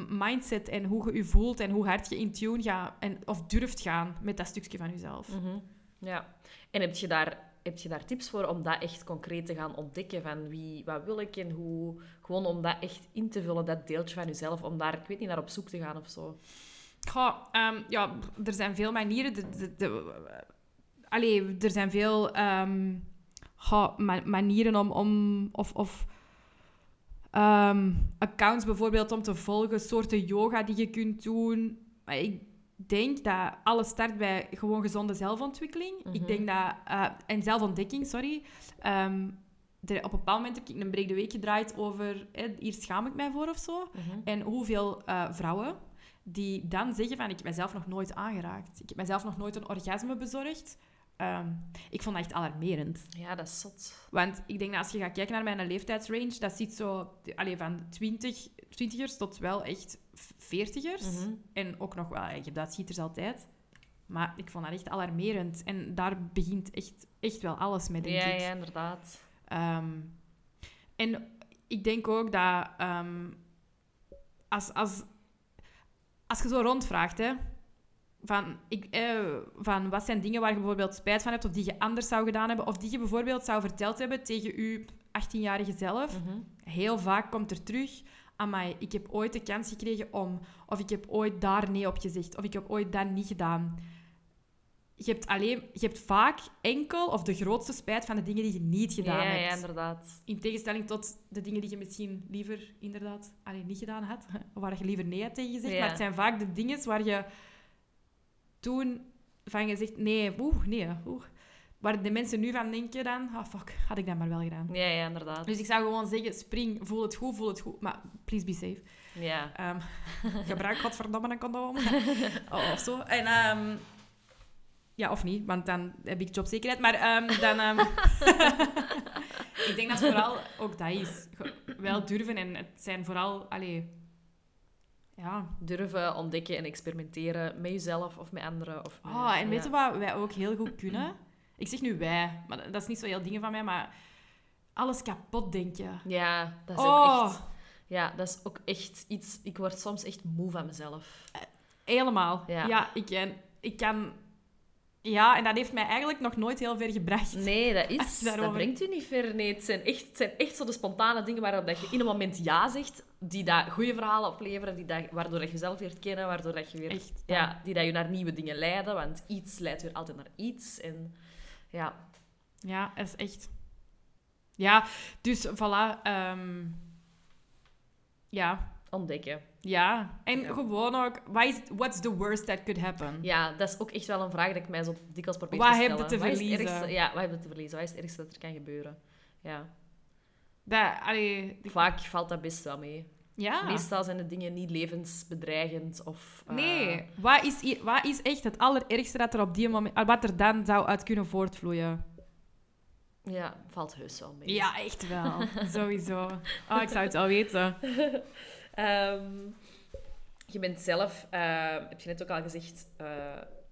mindset en hoe je je voelt en hoe hard je in tune gaat en, of durft gaan met dat stukje van jezelf. Mhm. Ja. En heb je, daar, heb je daar tips voor om dat echt concreet te gaan ontdekken? Van wie, wat wil ik en hoe... Gewoon om dat echt in te vullen, dat deeltje van jezelf. Om daar, ik weet niet, naar op zoek te gaan of zo. Goh, ehm, ja, er zijn veel manieren. De, de, allee, er zijn veel ehm, manieren om... om of, ehm, accounts bijvoorbeeld om te volgen, soorten yoga die je kunt doen. Ik denk dat alles start bij gewoon gezonde zelfontwikkeling. Mhm. Ik denk dat... eh, en zelfontdekking, sorry. Ehm, er, op een bepaald moment heb ik een break de week gedraaid over... hè, hier schaam ik mij voor of zo. Mhm. En hoeveel eh, vrouwen die dan zeggen van ik heb mezelf nog nooit aangeraakt. Ik heb mezelf nog nooit een orgasme bezorgd. Ehm, ik vond dat echt alarmerend. Ja, dat is zot. Want ik denk dat als je gaat kijken naar mijn leeftijdsrange, dat ziet zo allee, van 20, 20ers tot wel echt 40ers. Mhm. En ook nog wel, je hebt dat schieters altijd. Maar ik vond dat echt alarmerend. En daar begint echt, echt wel alles mee, denk Ja, ik. ja, inderdaad. Ehm, en ik denk ook dat ehm, als, als, als je zo rondvraagt, hè, van, ik, eh, van wat zijn dingen waar je bijvoorbeeld spijt van hebt, of die je anders zou gedaan hebben, of die je bijvoorbeeld zou verteld hebben tegen je 18-jarige zelf, Mhm. heel vaak komt er terug, amai, ik heb ooit de kans gekregen om, of ik heb ooit daar nee op gezegd, of ik heb ooit dat niet gedaan. je hebt, alleen, je hebt vaak enkel of de grootste spijt van de dingen die je niet gedaan ja, hebt. ja, inderdaad. In tegenstelling tot de dingen die je misschien liever inderdaad alleen niet gedaan had. Of waar je liever nee had tegen gezegd. Ja. Maar het zijn vaak de dingen waar je toen van gezegd... Nee, oeh, nee, oeh. Waar de mensen nu van denken dan... Ah, fuck, had ik dat maar wel gedaan. Ja, ja, inderdaad. Dus ik zou gewoon zeggen, spring, voel het goed, voel het goed. Maar please be safe. Ja. Ehm, gebruik godverdomme een condoom. Oh, of zo. En, ehm, ja, of niet, want dan heb ik jobzekerheid. Maar ehm, dan... ik denk dat vooral ook dat is. Wel durven en het zijn vooral... Allee, ja. Durven ontdekken en experimenteren met jezelf of met anderen. Of met- Oh, en weet ja. je wat wij ook heel goed kunnen? Ik zeg nu wij, maar dat is niet zo heel dingen van mij, maar alles kapot denken. Ja, dat is Oh. ook echt... Ja, dat is ook echt iets... Ik word soms echt moe van mezelf. Helemaal. Ja. Ja, ik, ik kan... Ja, en dat heeft mij eigenlijk nog nooit heel ver gebracht. Nee, dat, is, je dat daarover- brengt u niet ver. Nee, het zijn echt, het zijn echt zo de spontane dingen waarop dat je in een moment ja zegt, die dat goede verhalen opleveren, die dat, waardoor dat je jezelf leert kennen, waardoor dat je weer... Echt. Ja, die dat je naar nieuwe dingen leiden, want iets leidt weer altijd naar iets. En ja, Ja, dat is echt... Ja, dus voilà. ehm, ja. ontdekken. Ja. En Ja. gewoon ook... Is, what's the worst that could happen? Ja, dat is ook echt wel een vraag die ik mij zo dikwijls probeer Wat te heb stellen. je te Wat is het verliezen? ergste- ja, wat heb je te verliezen? Wat is het ergste dat er kan gebeuren? Ja, Dat, allee, vaak valt dat best wel mee. ja. Meestal zijn de dingen niet levensbedreigend of... eh, Nee. Wat is, wat is echt het allerergste dat er op die moment... Wat er dan zou uit kunnen voortvloeien? Ja, valt heus wel mee. Ja, echt wel. Sowieso. Oh, ik zou het wel weten. Ehm, je bent zelf, eh, heb je net ook al gezegd, eh,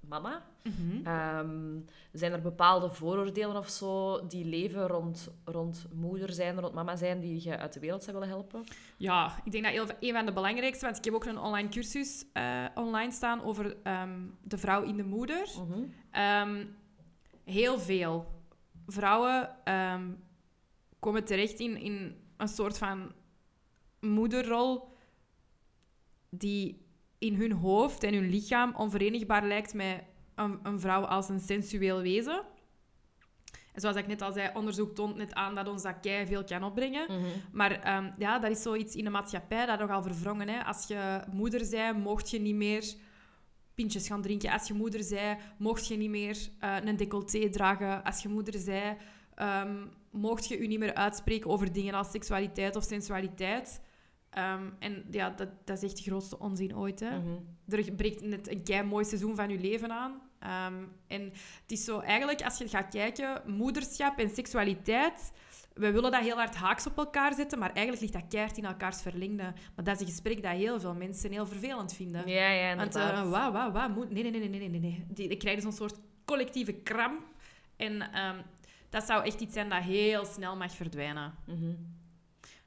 mama. Mhm. Ehm, zijn er bepaalde vooroordelen of zo die leven rond, rond moeder zijn, rond mama zijn, die je uit de wereld zou willen helpen? Ja, ik denk dat heel- een van de belangrijkste, want ik heb ook een online cursus eh, online staan over ehm, de vrouw in de moeder. Ehm, heel veel vrouwen komen terecht in, in een soort van moederrol die in hun hoofd en hun lichaam onverenigbaar lijkt met een, een vrouw als een sensueel wezen. En zoals ik net al zei, onderzoek toont net aan dat ons dat kei veel kan opbrengen. Maar ehm, ja, dat is zoiets in de maatschappij dat nogal verwrongen. Hè? Als je moeder bent, mocht je niet meer pintjes gaan drinken. Als je moeder bent, mocht je niet meer eh, een decolleté dragen. Als je moeder bent, ehm, mocht je je niet meer uitspreken over dingen als seksualiteit of sensualiteit. Ehm, en ja, dat, dat is echt de grootste onzin ooit. Hè? Mhm. Er breekt net een kei mooi seizoen van je leven aan. Ehm, en het is zo eigenlijk, als je gaat kijken, moederschap en seksualiteit. We willen dat heel hard haaks op elkaar zetten, maar eigenlijk ligt dat keihard in elkaars verlengde. Maar dat is een gesprek dat heel veel mensen heel vervelend vinden. Ja, ja, Want, inderdaad. uh, wauw, wauw, wauw. moet- Nee, nee, nee, nee, nee, nee. nee. Die, die krijgen zo'n soort collectieve kramp. En ehm, dat zou echt iets zijn dat heel snel mag verdwijnen. Mhm.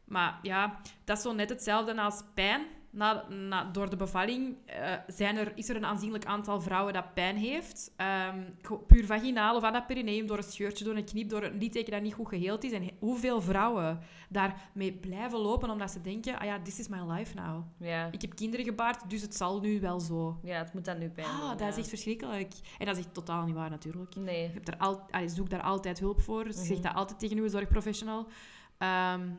Maar ja, dat is zo net hetzelfde als pijn. Na, na, door de bevalling eh, zijn er, is er een aanzienlijk aantal vrouwen dat pijn heeft. Ehm, puur vaginaal of aan dat perineum, door een scheurtje, door een knip, door een litteken dat niet goed geheeld is. En hoeveel vrouwen daarmee blijven lopen omdat ze denken, ah ja, this is my life now. Ja. Ik heb kinderen gebaard, dus het zal nu wel zo. ja, het moet dan nu pijn Ah, doen, dat ja. is echt verschrikkelijk. En dat is echt totaal niet waar natuurlijk. Nee. Je hebt er al, allee, zoek daar altijd hulp voor. Zeg Mhm. dat altijd tegen uw zorgprofessional. Ehm,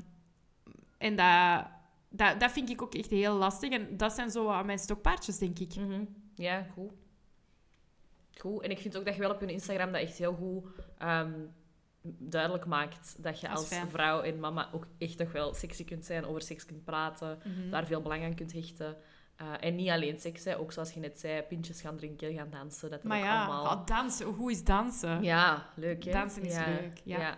en dat, dat, dat vind ik ook echt heel lastig. En dat zijn zo mijn stokpaardjes, denk ik. Mhm. Ja, goed. Goed. En ik vind ook dat je wel op je Instagram dat echt heel goed ehm, duidelijk maakt. Dat je Dat als fijn. vrouw en mama ook echt nog wel sexy kunt zijn, over seks kunt praten, daar veel belang aan kunt hechten. Eh, en niet alleen seks, hè. ook zoals je net zei, pintjes gaan drinken, gaan dansen. Dat Maar ook ja, allemaal... oh, dansen. Hoe is dansen? Ja, leuk hè? Dansen is leuk, ja.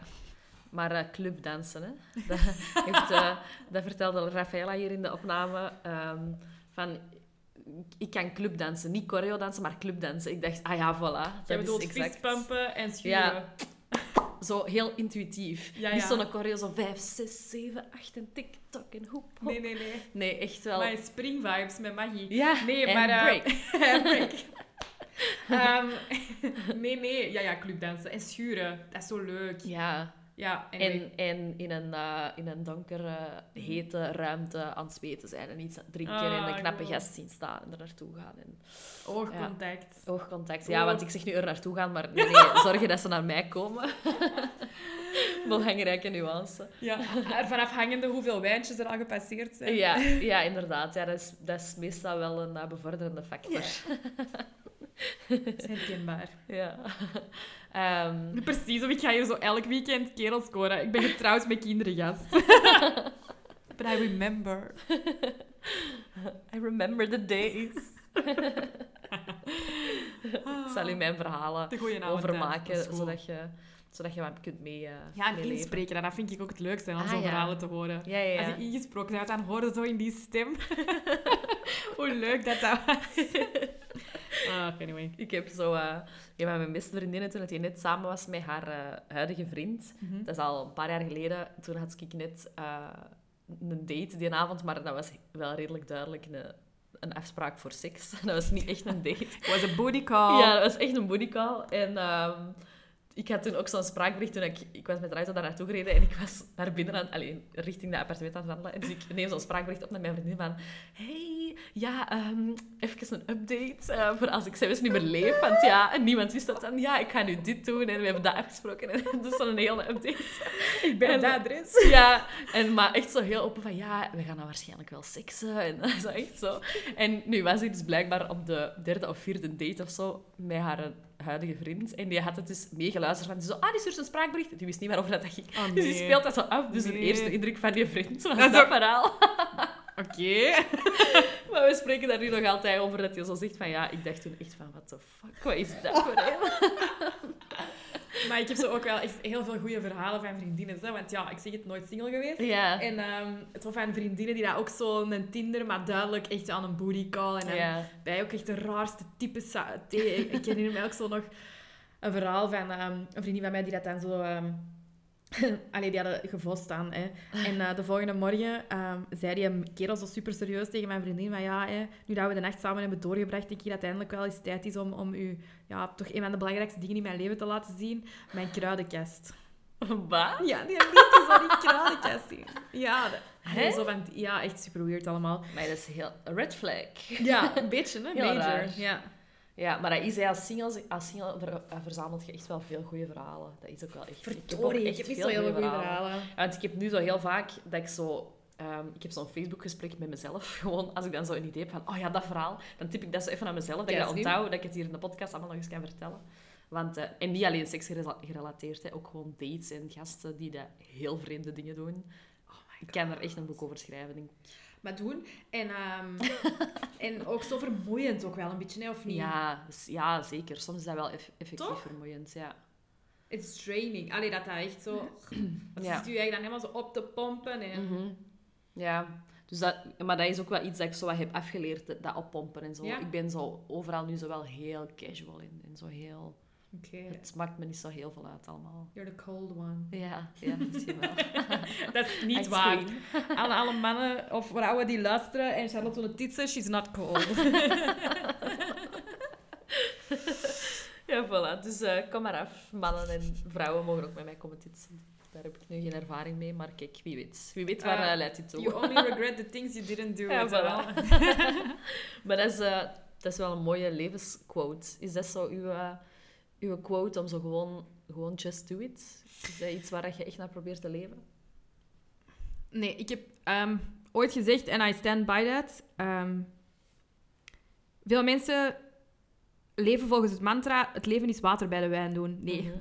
Maar eh, clubdansen, hè? Dat, heeft, eh, dat vertelde Rafaela hier in de opname. ehm, van, ik kan clubdansen. Niet choreodansen, maar clubdansen. Ik dacht, ah ja, voilà. Jij Dat bedoelt exact. fistpumpen en schuren. Ja. Zo heel intuïtief. Ja, Niet zo'n choreo, zo 5, 6, 7, 8 en tik-tok en hoep. Nee, nee, nee. Nee, echt wel. Maar springvibes met Maggie. Ja, Nee, en maar... eh, break. en break. Ehm, nee, nee. Ja, ja, clubdansen. En schuren. Dat is zo leuk. Ja, Ja. En, en in, een, uh, in een donkere, hete ruimte aan het zweten zijn en iets drinken Ah, en een knappe cool. gast zien staan en er naartoe gaan. En Oogcontact. oogcontact. Ja, want ik zeg nu er naartoe gaan, maar nee zorgen dat ze naar mij komen. Belangrijke nuance. Ja. Ervan afhangende hoeveel wijntjes er al gepasseerd zijn. Ja, ja inderdaad. Ja, dat, is, dat is meestal wel een uh, bevorderende factor. Dat is herkenbaar. Ja. Ehm, Precies, of ik ga hier zo elk weekend kerels scoren. Ik ben getrouwd met kinderen, gast. But I remember. I remember the days. Ik zal u mijn verhalen is goed. zodat je, zodat je wat kunt mee, eh Ja, en inspreken, dat vind ik ook het leukste, om Ah, zo'n ja. verhalen te horen. Ja, ja, Als je ingesproken bent, dan hoorde zo in die stem. Hoe leuk dat dat was. ah, anyway. Ik heb zo... eh ja, met mijn beste vriendin, toen hij net samen was met haar eh, huidige vriend. Mhm. Dat is al een paar jaar geleden. Toen had ik net eh, een date die avond, maar dat was wel redelijk duidelijk een, een afspraak voor seks. Dat was niet echt een date. was a booty call. Ja, dat was echt een bodycall. En ehm, ik had toen ook zo'n spraakbericht toen ik... Ik was met auto daar naartoe gereden en ik was naar binnen aan... Alleen, richting dat appartement aan het wandelen. En dus ik neem zo'n spraakbericht op met mijn vriendin van... Hey, ja, ehm, even een update eh, voor als ik zelfs niet meer leef. Want ja, en niemand wist dat dan. Ja, ik ga nu dit doen en we hebben dat afgesproken. En dus zo'n hele update. Ik ben En- dat adres. Ja, en, maar echt zo heel open van ja, we gaan dan waarschijnlijk wel seksen. En zo echt zo. En nu was hij dus blijkbaar op de derde of vierde date of zo met haar huidige vriend. En die had het dus meegeluisterd van zo, ah, die stuurt een spraakbericht. Die wist niet waarover dat ging. Oh, Dus die speelt dat zo af. Dus de Nee. eerste indruk van die vriend was Dat is dat ook- verhaal. Oké. Maar we spreken daar nu nog altijd over dat hij zo zegt van ja, ik dacht toen echt van, what the fuck, wat is dat voor een? Maar ik heb zo ook wel echt heel veel goede verhalen van vriendinnen. Hè? Want ja, ik zeg het nooit single geweest. En ehm, het was van vriendinnen die dat ook zo een Tinder, maar duidelijk echt aan een booty call. En dan Ja. bij ook echt de raarste types. Ik herinner me ook zo nog een verhaal van ehm, een vriendin van mij die dat dan zo... ehm Allee, die hadden gevost aan. Hè. En eh, de volgende morgen ehm, zei die kerel zo super serieus tegen mijn vriendin van ja, hè, nu dat we de nacht samen hebben doorgebracht, denk ik dat het eindelijk wel eens tijd is om, om u ja, toch een van de belangrijkste dingen in mijn leven te laten zien. Mijn kruidenkast. Wat? Ja, die liet al die kruidenkast zien. Ja, dat- Hè? zo van, ja, echt super weird allemaal. Maar dat is heel... red flag. Ja, een beetje, hè? Major. Ja. Ja, maar dat is, als single, als single ver- eh, verzamelt je echt wel veel goede verhalen. Dat is ook wel echt... Verdorie, ik echt heb niet veel goede verhalen. Want ik heb nu zo heel vaak dat ik zo... ehm, ik heb zo'n Facebook-gesprek met mezelf. Gewoon, als ik dan zo een idee heb van... Oh ja, dat verhaal. Dan typ ik dat zo even aan mezelf. Dat Ja, ik dat onthoud. Dat ik het hier in de podcast allemaal nog eens kan vertellen. Want, eh, en niet alleen seks gerela- gerelateerd. Hè, ook gewoon dates en gasten die dat heel vreemde dingen doen. Oh ik kan er echt een boek over schrijven, denk ik. Maar doen. En, ehm, en ook zo vermoeiend ook wel een beetje, hè, of niet? Ja, ja, zeker. Soms is dat wel eff- effectief Toch? vermoeiend, ja. It's draining. Allee, dat dat echt zo... Want Ja. je zit je eigenlijk dan helemaal zo op te pompen. En... Mhm. Ja, dus dat, maar dat is ook wel iets dat ik zo wat heb afgeleerd, dat- dat oppompen en zo. Ja. Ik ben zo overal nu zo wel heel casual in. En zo heel... Het maakt me niet zo heel veel uit allemaal. You're the cold one. Ja, ja misschien wel. Dat is niet Ice waar. Alle, alle mannen of vrouwen die luisteren en Charlotte wil het dit zeggen, she's not cold. Ja, voilà. Dus eh, kom maar af. Mannen en vrouwen mogen ook met mij komen titsen. Daar heb ik nu geen ervaring mee, maar kijk, wie weet. Wie weet waar eh, leidt dit toe. You only regret the things you didn't do. Ja, voilà. Maar dat is, eh, dat is wel een mooie levensquote. Is dat zo uw, uw quote om zo gewoon, gewoon just do it? Is dat iets waar je echt naar probeert te leven? Nee, ik heb ehm, ooit gezegd, en I stand by that. ehm, veel mensen leven volgens het mantra: het leven is water bij de wijn doen. Nee. Mhm.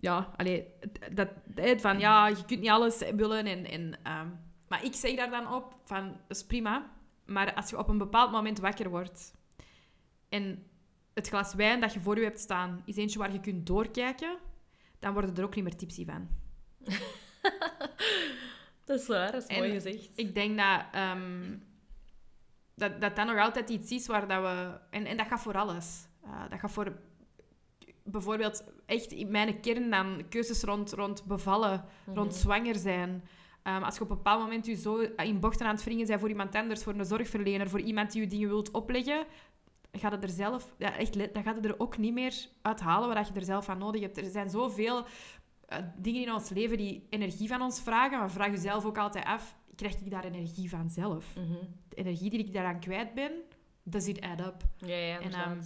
Ja, allee, het- dat, het van ja, je kunt niet alles willen. En, en, ehm, maar ik zeg daar dan op: van dat is prima. Maar als je op een bepaald moment wakker wordt en het glas wijn dat je voor je hebt staan is eentje waar je kunt doorkijken, dan worden er ook niet meer tipsy van. Dat is waar, dat is En mooi gezegd. Ik denk dat, ehm, dat dat dat nog altijd iets is waar dat we... En, en dat gaat voor alles. Eh, dat gaat voor bijvoorbeeld echt in mijn kern dan keuzes rond, rond bevallen, Mhm. rond zwanger zijn. Ehm, als je op een bepaald moment je zo in bochten aan het wringen bent voor iemand anders, voor een zorgverlener, voor iemand die je dingen wilt opleggen, dan gaat het er zelf... Ja, echt, dan gaat het er ook niet meer uithalen wat je er zelf aan nodig hebt. Er zijn zoveel eh, dingen in ons leven die energie van ons vragen. Maar vraag jezelf ook altijd af, krijg ik daar energie van zelf? Mhm. De energie die ik daaraan kwijt ben, does it add up? Ja, ja, En, ehm,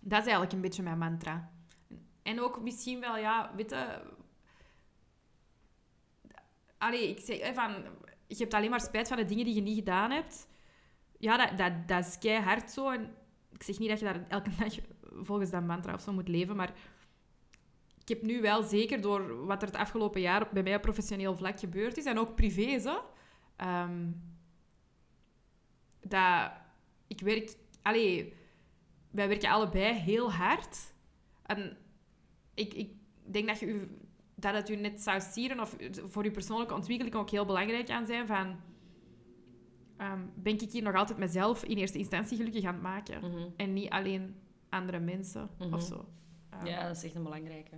Dat is eigenlijk een beetje mijn mantra. En ook misschien wel, ja, weet je... Allee, ik zeg van... Je hebt alleen maar spijt van de dingen die je niet gedaan hebt. Ja, dat, dat, dat is keihard zo. En ik zeg niet dat je daar elke dag volgens dat mantra of zo moet leven, maar... Ik heb nu wel zeker door wat er het afgelopen jaar bij mij op professioneel vlak gebeurd is, en ook privé, zo, ehm, dat ik werk... Allee, wij werken allebei heel hard. En ik, ik denk dat, je dat het u net zou sieren, of voor uw persoonlijke ontwikkeling ook heel belangrijk aan zijn, van... ehm, ben ik hier nog altijd mezelf in eerste instantie gelukkig aan het maken? Mhm. En niet alleen andere mensen Mhm. of zo. Ehm, Ja, dat is echt een belangrijke.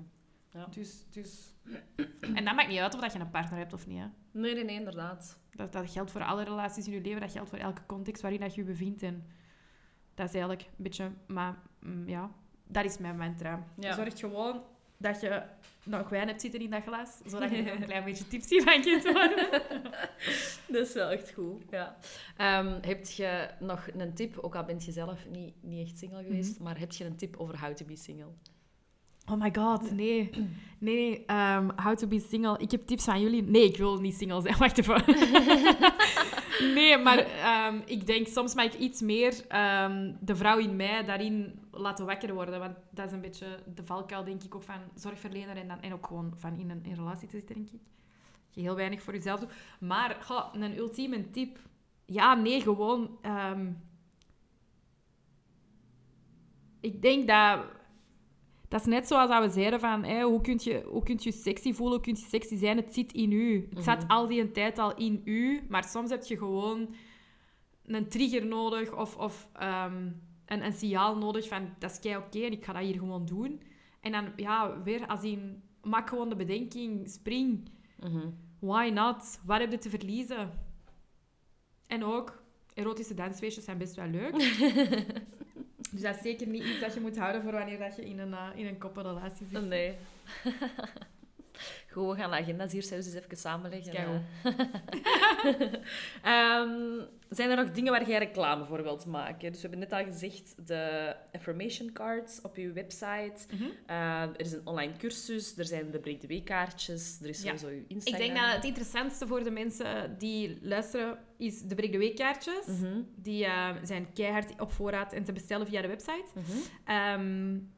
dus, dus... En dat maakt niet uit of dat je een partner hebt of niet. Hè. Nee, nee, nee, inderdaad. Dat, dat geldt voor alle relaties in je leven. Dat geldt voor elke context waarin dat je je bevindt. En dat is eigenlijk een beetje... Maar mm, ja, dat is mijn mantra. Ja. Zorg gewoon dat je nog wijn hebt zitten in dat glas, zodat je er een klein beetje tipsy van kunt worden. Dat is wel echt goed, ja. Ehm, heb je nog een tip, ook al bent je zelf niet, niet echt single geweest, maar heb je een tip over how to be single? Oh my god, nee. Nee, ehm, how to be single. Ik heb tips van jullie. Nee, ik wil niet single zijn. Wacht even. Nee, maar ehm, ik denk soms mag ik iets meer ehm, de vrouw in mij daarin laten wakker worden. Want dat is een beetje de valkuil, denk ik, ook van zorgverlener en, dan, en ook gewoon van in een in relatie te zitten, denk ik. Je heel weinig voor jezelf doet. Maar, een ultieme tip. Ja, nee, gewoon... ehm, ik denk dat... Dat is net zoals dat we zeiden van, hé, hoe kun je hoe kunt je sexy voelen, hoe kun je sexy zijn? Het zit in u. Het zat Mhm. al die tijd al in u, maar soms heb je gewoon een trigger nodig of, of ehm, een, een signaal nodig van, dat is kei oké en ik ga dat hier gewoon doen. En dan, ja, weer als in, maak gewoon de bedenking, spring. Mhm. Why not? Wat heb je te verliezen? En ook, erotische dansfeestjes zijn best wel leuk. dus dat is zeker niet iets dat je moet houden voor wanneer dat je in een, uh, in een koppelrelatie zit. Nee. We gaan de agenda's hier zelfs eens even samenleggen. Kijk eh. Ehm, zijn er nog dingen waar jij reclame voor wilt maken? Dus we hebben net al gezegd, de affirmation cards op je website. Mhm. Eh, er is een online cursus, er zijn de Break the Week kaartjes, er is Ja. sowieso je Ik Instagram. denk dat het interessantste voor de mensen die luisteren is de Break the Week kaartjes. Mhm, Die uh, zijn keihard op voorraad en te bestellen via de website. Um,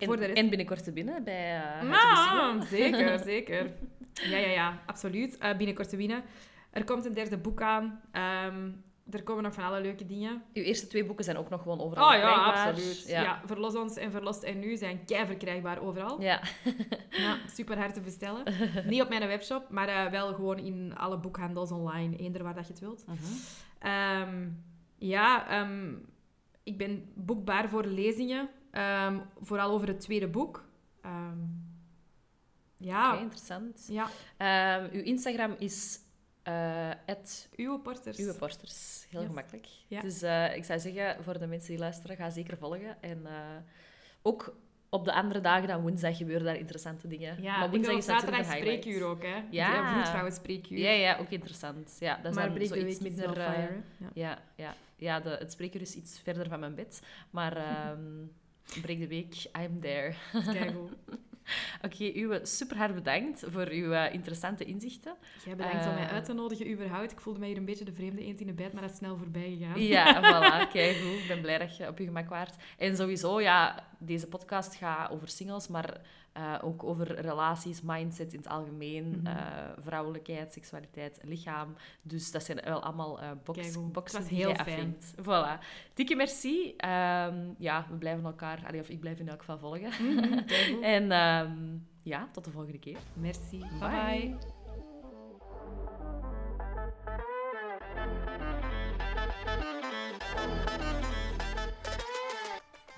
En, rest... en binnenkort te binnen bij uh, Ah, zeker, zeker. Ja, ja, ja, absoluut. Uh, binnenkort te winnen. Er komt een derde boek aan. Um, er komen nog van alle leuke dingen. Uw eerste twee boeken zijn ook nog gewoon overal Oh ja, verkrijgbaar. absoluut. Ja. Ja. Verlos ons en Verlost en Nu zijn kei verkrijgbaar overal. Ja. Ja, super hard te bestellen. Niet op mijn webshop, maar uh, wel gewoon in alle boekhandels online. Eender waar dat je het wilt. Mhm. Um, ja, um, ik ben boekbaar voor lezingen. Um, vooral over het tweede boek. ja. Oké, interessant. Ja. Um, uw Instagram is uh, Uwe Porters. Uwe Porters. Heel Yes. gemakkelijk. Ja. Dus uh, ik zou zeggen, voor de mensen die luisteren, ga zeker volgen. En uh, ook op de andere dagen dan woensdag gebeuren daar interessante dingen. Ja, maar woensdag is zaterdag spreekuur ook, hè? Ja. Vroedvrouwen spreekuur. Ja, ja, ook interessant. Ja, dat is maar dan zoiets minder... fire, ja. ja, ja. ja de, het spreekuur is iets verder van mijn bed. Maar um, breek de week, I'm there. Kijk. Oké, okay, Uwe, super hard bedankt voor uw uh, interessante inzichten. Jij bedankt om mij uit te nodigen, überhaupt. Ik voelde mij hier een beetje de vreemde eend in de bijt, maar dat is snel voorbij gegaan. Ja, voilà. Kijk goed. Ik ben blij dat je op je gemak waart. En sowieso, ja, deze podcast gaat over singles, maar uh, ook over relaties, mindset in het algemeen, mm -hmm. vrouwelijkheid, seksualiteit, lichaam. Dus dat zijn wel allemaal box, boxen die heel fijn. Voilà. Dikke merci. Um, ja, we blijven elkaar, allee, of ik blijf in elk geval volgen. Mm -hmm. en um, ja, tot de volgende keer. Merci. bye. bye.